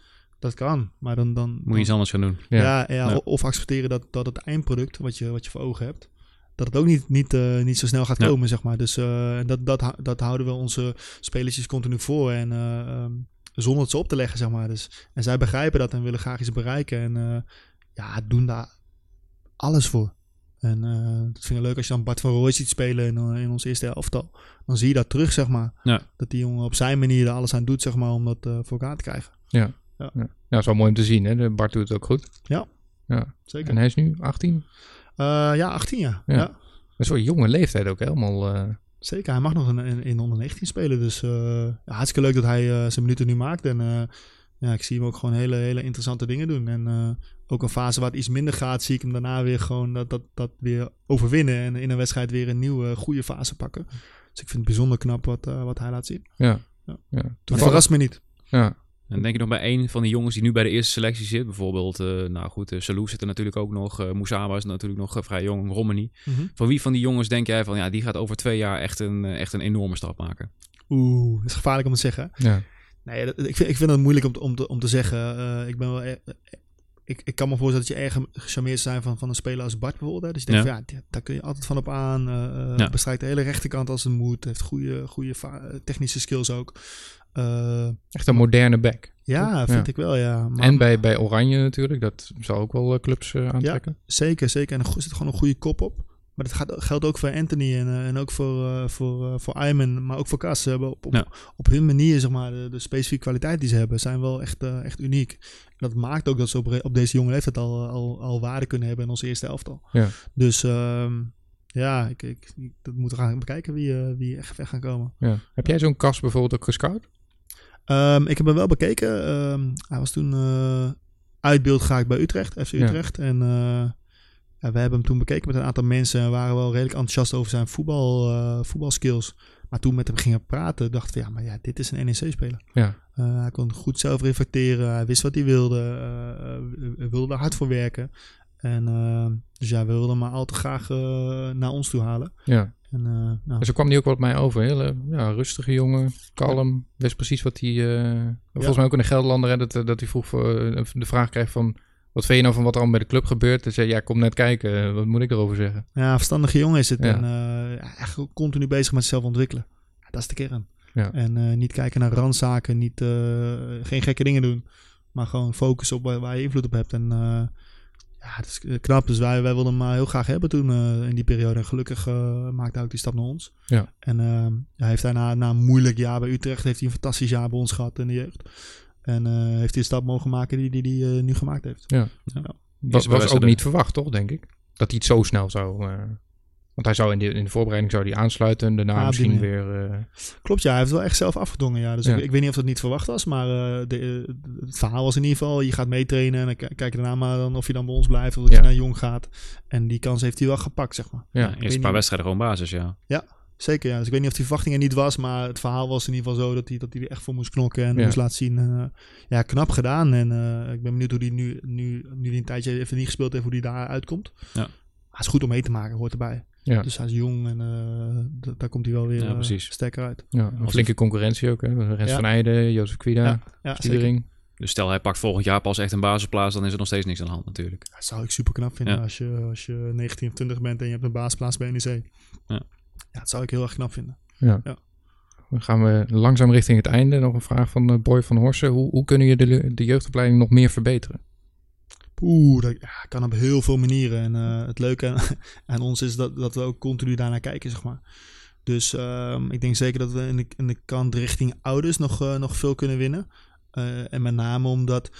dat kan. Maar dan... dan Moet je iets anders gaan doen. Ja. Ja, ja, Ja. o- of accepteren dat, dat het eindproduct wat je, wat je voor ogen hebt, dat het ook niet, niet, eh, niet zo snel gaat Ja. komen, zeg maar. Dus eh, dat, dat, dat houden we onze spelertjes continu voor. En eh, ehm, zonder het ze op te leggen, zeg maar. Dus, en zij begrijpen dat en willen graag iets bereiken. En eh, ja, doen daar alles voor. En eh dat vind ik leuk als je dan Bart van Rooij ziet spelen in, in ons eerste elftal. Dan zie je dat terug, zeg maar. Ja. Dat die jongen op zijn manier er alles aan doet, zeg maar, om dat voor elkaar te krijgen. Ja, dat is wel mooi om te zien. Hè? De Bart doet het ook goed. Ja. ja. Zeker. En hij is nu 18. Eh, ja, 18 jaar. Ja. ja. Een soort jonge leeftijd ook helemaal. eh, Zeker, hij mag nog in, in, in onder 19 spelen. Dus eh, ja, hartstikke leuk dat hij zijn minuten nu maakt. En ja, ik zie hem ook gewoon hele, hele interessante dingen doen. En ook een fase waar het iets minder gaat, zie ik hem daarna weer gewoon dat, dat, dat weer overwinnen. En in een wedstrijd weer een nieuwe goede fase pakken. Dus ik vind het bijzonder knap wat, wat hij laat zien. ja. Ja. ja. Het verrast me niet. Ja. En denk je nog bij een van die jongens die nu bij de eerste selectie zit, bijvoorbeeld, eh, nou goed, uh, Salou zit er natuurlijk ook nog, uh, Moesaba is natuurlijk nog uh, vrij jong, Romani. Van wie van die jongens denk jij van, ja, die gaat over twee jaar echt een, echt een enorme stap maken? Oeh, dat is gevaarlijk om te zeggen. Ja. Nee, dat, ik, vind, ik vind het moeilijk om te, om te, om te zeggen. Uh, ik ben wel... ik, ik kan me voorstellen dat je erg gecharmeerd zijn van, van een speler als Bart bijvoorbeeld. Hè? Dus je denkt, ja. Van, ja, daar kun je altijd van op aan. Uh, ja. Bestrijkt de hele rechterkant als het moet. Heeft goede, goede technische skills ook. Uh, Echt een moderne back. Ja, vind ja. ik wel, ja. Maar, en bij, bij Oranje natuurlijk, dat zal ook wel clubs uh, aantrekken. Ja, zeker, zeker. En er zit gewoon een goede kop op. Maar dat gaat, geldt ook voor Anthony en, uh, en ook voor, uh, voor, uh, voor Ayman, maar ook voor Kas. Ze hebben op, op, ja. op hun manier, zeg maar, de, de, specifieke kwaliteit die ze hebben, zijn wel echt, uh, echt uniek. En dat maakt ook dat ze op, op deze jonge leeftijd al, al, al waarde kunnen hebben in onze eerste elftal. Ja. Dus um, ja, ik, ik, ik- dat moeten we gaan bekijken wie, eh, wie echt weg gaan komen. Ja. Heb jij zo'n kast bijvoorbeeld ook gescout? Ehm, ik heb hem wel bekeken. Ehm, hij was toen eh uit beeld geraakt bij Utrecht, FC Ja. Utrecht. En eh, ja, we hebben hem toen bekeken met een aantal mensen. En waren wel redelijk enthousiast over zijn voetbal, eh, voetbalskills. Maar toen met hem gingen praten, dachten we, ja, maar ja, dit is een NEC-speler. Ja. Eh, hij kon goed zelf reflecteren. Hij wist wat hij wilde. hij wilde er hard voor werken. En dus ja, we wilden hem maar al te graag naar ons toe halen. Ja. En, nou, En zo kwam die ook wat mij over. Hele ja, rustige jongen, kalm. Wist precies wat hij... Volgens mij ook in de Gelderlander, hè, dat, dat hij vroeg voor, de vraag kreeg van... Wat vind je nou van wat er allemaal bij de club gebeurt? Hij zei, ja, kom net kijken. eh, Wat moet ik erover zeggen? Ja, verstandige jongen is het. Ja. En eh, echt continu bezig met zichzelf ontwikkelen. Ja, dat is de kern. Ja. En eh, niet kijken naar randzaken, niet, geen gekke dingen doen. Maar gewoon focussen op waar, waar je invloed op hebt. En ja, het is knap. Dus wij, wij wilden hem heel graag hebben toen in die periode. En gelukkig maakte hij ook die stap naar ons. Ja. En hij heeft daarna, na een moeilijk jaar bij Utrecht, heeft hij een fantastisch jaar bij ons gehad in de jeugd. En eh, heeft hij de stap mogen maken die hij die, die, eh, nu gemaakt heeft. Was, was ook niet verwacht, toch, denk ik? Dat hij het zo snel zou... eh, want hij zou in de, in de voorbereiding zou die aansluiten. En daarna Ah, misschien weer... eh, Klopt, ja, hij heeft wel echt zelf afgedwongen. Ja. Dus Ja. Ik, ik weet niet of dat niet verwacht was, maar eh, de, het verhaal was in ieder geval: je gaat meetrainen en dan kijk je daarna maar dan of je dan bij ons blijft of dat Ja. je naar jong gaat. En die kans heeft hij wel gepakt, zeg maar. ja, Ja, eerst een paar wedstrijden gewoon basis, ja. Zeker, ja. Dus ik weet niet of die verwachting er niet was, maar het verhaal was in ieder geval zo dat hij, dat hij er echt voor moest knokken en Ja. moest laten zien. En, eh, ja, knap gedaan. En eh, ik ben benieuwd hoe hij nu, nu, nu die een tijdje even niet gespeeld heeft, hoe hij daar uitkomt. Ja. Maar het is goed om mee te maken, hoort erbij. Ja. Dus hij is jong en eh, daar komt hij wel weer Ja, precies. sterker uit. ja, een Als- flinke concurrentie ook. Hè? Rens Ja. van Eijden, Jozef Quida, Ja, ja, zeker. Sturing. Dus stel hij pakt volgend jaar pas echt een basisplaats, dan is er nog steeds niks aan de hand natuurlijk. Dat zou ik super knap vinden Ja. als, je, als je 19 of 20 bent en je hebt een baasplaats bij NEC. Ja. Ja, dat zou ik heel erg knap vinden. Ja. Ja. Dan gaan we langzaam richting het einde. Nog een vraag van eh, Boy van Horsen. Hoe, hoe kunnen je de, de jeugdopleiding nog meer verbeteren? Oeh, dat ja, kan op heel veel manieren. En eh, het leuke aan, aan ons is dat, dat we ook continu daarnaar kijken, zeg maar. Dus ehm, ik denk zeker dat we in de, in de kant richting ouders nog, eh, nog veel kunnen winnen. En met name omdat,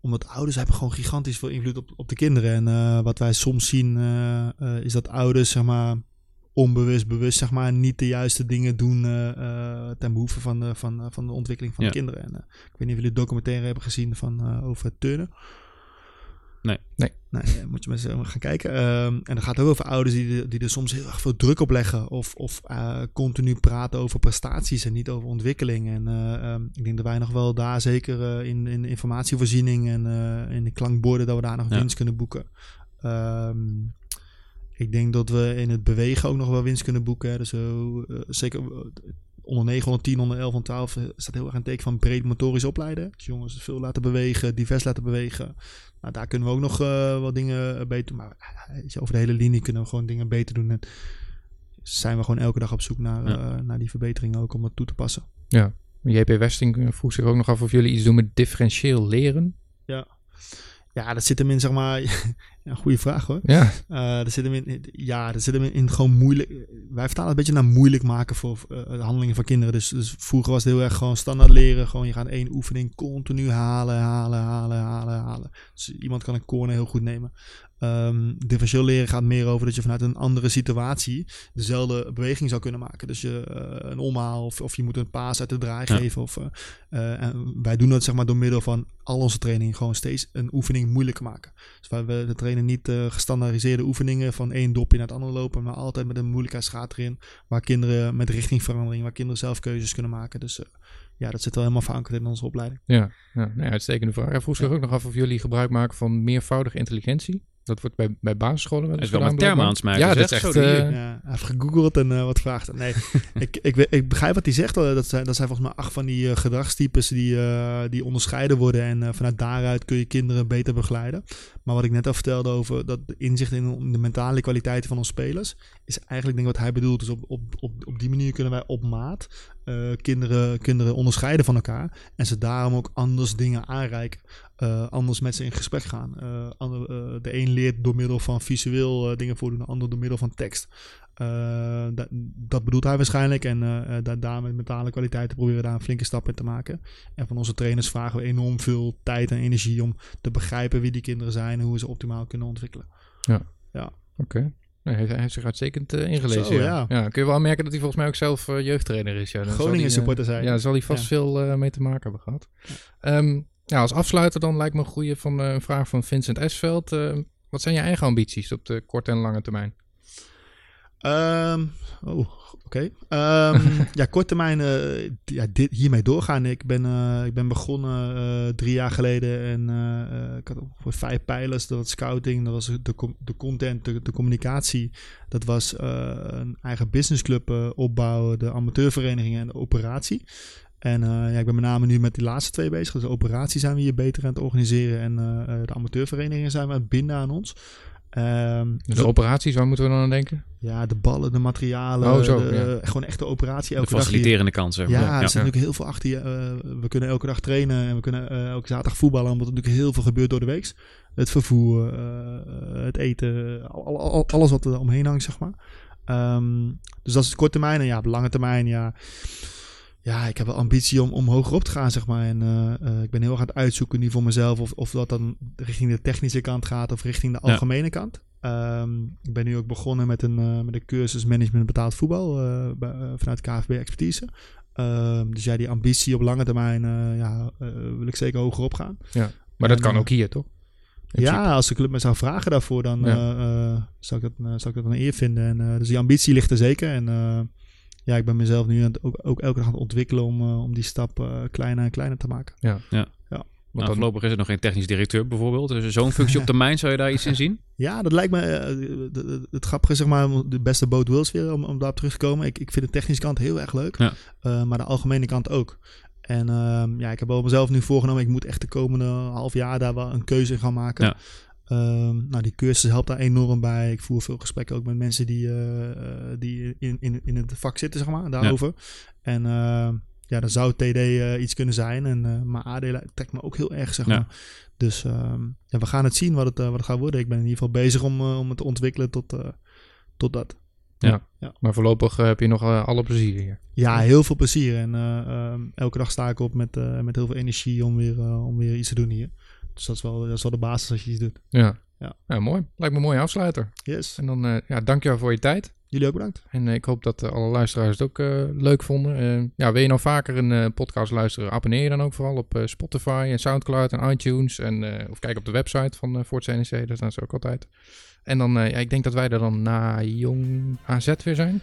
omdat ouders hebben gewoon gigantisch veel invloed op, op de kinderen. En wat wij soms zien is dat ouders, zeg maar, onbewust, bewust, zeg maar, niet de juiste dingen doen eh, eh, ten behoeve van de, van, eh, van de ontwikkeling van Ja. de kinderen. En, eh, ik weet niet of jullie de documentaire hebben gezien van, eh, over turnen. Nee. Nee. Nee, moet je maar eens gaan kijken. Ehm, en dan gaat het ook over ouders die, er- die er soms heel erg veel druk op leggen. Of, of eh, continu praten over prestaties en niet over ontwikkeling. En eh, ehm, ik denk dat wij nog wel daar zeker eh, in, in informatievoorziening en eh, in de klankborden, dat we daar nog Ja. winst kunnen boeken. Ehm, ik denk dat we in het bewegen ook nog wel winst kunnen boeken. hè. Dus zo, eh, zeker eh, onder 9, onder 10, onder 11, onder 12 eh, staat heel erg een teken van breed motorisch opleiden. Dus jongens veel laten bewegen, divers laten bewegen. Nou, daar kunnen we ook nog eh, wat dingen eh, beter doen. Maar eh, over de hele linie kunnen we gewoon dingen beter doen. En zijn we gewoon elke dag op zoek naar, Ja. eh, naar die verbeteringen ook om dat toe te passen. JP Westing eh, vroeg zich ook nog af of jullie iets doen met differentieel leren. Ja, dat zit hem in, zeg maar... ja, goede vraag hoor. Ja, Eh dat zit hem in, ja, dat zit hem in, gewoon moeilijk. Wij vertalen het een beetje naar moeilijk maken voor eh, de handelingen van kinderen. Dus, dus vroeger was het heel erg gewoon standaard leren. Gewoon je gaat één oefening continu halen, halen, halen, halen, halen. Dus iemand kan een corner heel goed nemen. Ehm differentieel leren gaat meer over dat je vanuit een andere situatie dezelfde beweging zou kunnen maken. Dus je eh, een omhaal of, of je moet een paas uit de draai Ja. geven. Of, en wij doen dat zeg maar door middel van al onze training gewoon steeds een oefening moeilijker maken. Dus wij we we trainen niet eh, gestandaardiseerde oefeningen van één dopje naar het andere lopen, maar altijd met een moeilijkheidsgraad erin, waar kinderen met richtingverandering, waar kinderen zelf keuzes kunnen maken. Dus eh, ja, dat zit wel helemaal verankerd in onze opleiding. ja. ja uitstekende vraag. Hij vroeg zich ook nog af of jullie gebruik maken van meervoudige intelligentie. Dat wordt bij, bij basisscholen wel eens is wel gedaan, met termen aan blijkbaar. het smijten. Ja, dat is echt... Eh, Ja, hij heeft gegoogeld en eh, wat gevraagd. Nee, ik, ik, ik begrijp wat hij zegt. wel. Dat zijn, dat zijn volgens mij acht van die eh, gedragstypes die, eh, die onderscheiden worden. En eh, vanuit daaruit kun je kinderen beter begeleiden. Maar wat ik net al vertelde over dat inzicht in de mentale kwaliteiten van onze spelers, is eigenlijk denk ik wat hij bedoelt. Dus op, op, op, op die manier kunnen wij op maat eh, kinderen, kinderen onderscheiden van elkaar. En ze daarom ook anders dingen aanreiken. Eh, anders met ze in gesprek gaan. Eh, ander- de een leert door middel van visueel dingen voordoen, de ander door middel van tekst. Dat, dat bedoelt hij waarschijnlijk. En daar, daar met mentale kwaliteiten proberen we daar een flinke stap in te maken. En van onze trainers vragen we enorm veel tijd en energie om te begrijpen wie die kinderen zijn en hoe we ze optimaal kunnen ontwikkelen. Oké. Nee, hij, hij heeft zich uitstekend eh, ingelezen. Zo, ja. ja. kun je wel merken dat hij volgens mij ook zelf eh, jeugdtrainer is. Ja. Dan zal Groningen hij, eh, supporter zijn. Ja, daar zal hij vast Ja. veel mee te maken hebben gehad. Ehm, ja, als afsluiter dan lijkt me een goede van, een vraag van Vincent Esveld. Eh, wat zijn je eigen ambities op de korte en lange termijn? Ehm, oh, oké. Ehm, ja, kort termijn eh, ja, dit, hiermee doorgaan. Ik ben, eh, ik ben begonnen eh, drie jaar geleden en ik had ongeveer vijf pijlers. Dat was scouting, dat was de, content, de, de communicatie. Dat was een eigen businessclub opbouwen, de amateurverenigingen en de operatie. En ja, ik ben met name nu met die laatste twee bezig. Dus de operatie zijn we hier beter aan het organiseren. En de amateurverenigingen zijn we aan het binden aan ons. Ehm, Dus de operaties, waar moeten we dan aan denken? ja, de ballen, de materialen. Oh, zo, de- ja. Gewoon echt de operatie De elke dag. hier. faciliterende kant, zeg maar. Ja, er zit Ja. natuurlijk heel veel achter je. eh, we kunnen elke dag trainen en we kunnen eh, elke zaterdag voetballen. Omdat er natuurlijk heel veel gebeurt door de week. Het vervoer, eh, het eten, al, al- al- alles wat er omheen hangt, zeg maar. Ehm, dus dat is de korte termijn. En ja, op lange termijn, ja. Ja, ik heb wel ambitie om, om hoger op te gaan, zeg maar. En eh, eh, ik ben heel erg aan het uitzoeken nu voor mezelf. Of, of dat dan richting de technische kant gaat of richting de Ja. algemene kant. Ehm, ik ben nu ook begonnen met een, eh, met een cursus management betaald voetbal bij- vanuit KFB Expertise. Ehm, dus ja, die ambitie op lange termijn ja, wil ik zeker hoger op gaan. Maar dat En, kan ook hier, toch? In principe. Ja, als de club me zou vragen daarvoor, dan Ja. zou, ik dat, zou ik dat een eer vinden. En, dus die ambitie ligt er zeker. En ja, ik ben mezelf nu aan het, ook, ook elke dag aan het ontwikkelen om, eh, om die stap eh, kleiner en kleiner te maken. Want Nou, voorlopig is er nog geen technisch directeur bijvoorbeeld. Dus zo'n functie op termijn, zou je daar iets in zien? Ja, dat lijkt me eh, de- de- het grappige, zeg maar, de beste boat wills weer, om, om daarop terug te komen. Ik, ik vind de technische kant heel erg leuk, Ja. eh, maar de algemene kant ook. En ehm, ja, ik heb wel mezelf nu voorgenomen, ik moet echt de komende half jaar daar wel een keuze in gaan maken. Ja. Ehm, nou, die cursus helpt daar enorm bij. Ik voer veel gesprekken ook met mensen die, eh, eh, die in, in, in het vak zitten, zeg maar, daarover. En ehm, ja, dan zou TD eh, iets kunnen zijn. En, maar AD trekt me ook heel erg, zeg Ja. maar. Dus ehm, ja, we gaan het zien wat het, wat het gaat worden. Ik ben in ieder geval bezig om, om het te ontwikkelen tot, tot dat. maar voorlopig heb je nog alle plezier hier. Ja, heel veel plezier. En elke dag sta ik op met, met heel veel energie om weer, om weer iets te doen hier. Dus dat is, wel, dat is wel de basis als je iets doet. Ja. Ja. mooi. Lijkt me een mooie afsluiter. Yes. En dan, eh ja, dankjewel voor je tijd. Jullie ook bedankt. En eh, ik hoop dat eh, alle luisteraars het ook leuk vonden. Ja, wil je nou vaker een podcast luisteren? Abonneer je dan ook vooral op Spotify en Soundcloud en iTunes. En, of kijk op de website van uh, Voorts NEC, daar staan ze ook altijd. En dan, ja, ik denk dat wij er dan na Jong AZ weer zijn.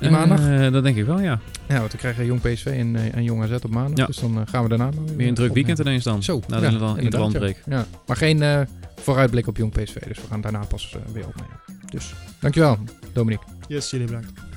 Die maandag? Eh, dat denk ik wel, ja. Ja, want we krijgen Jong PSV en, eh, en Jong AZ op maandag. Ja. Dus dan eh, gaan we daarna maar Weer een druk weekend ineens dan. Zo, Na de ja, ja, inderdaad, interlandbreek. Ja. ja. Maar geen eh, vooruitblik op Jong PSV. Dus we gaan daarna pas weer opnemen. Dus dankjewel, Dominique. Yes, jullie bedankt.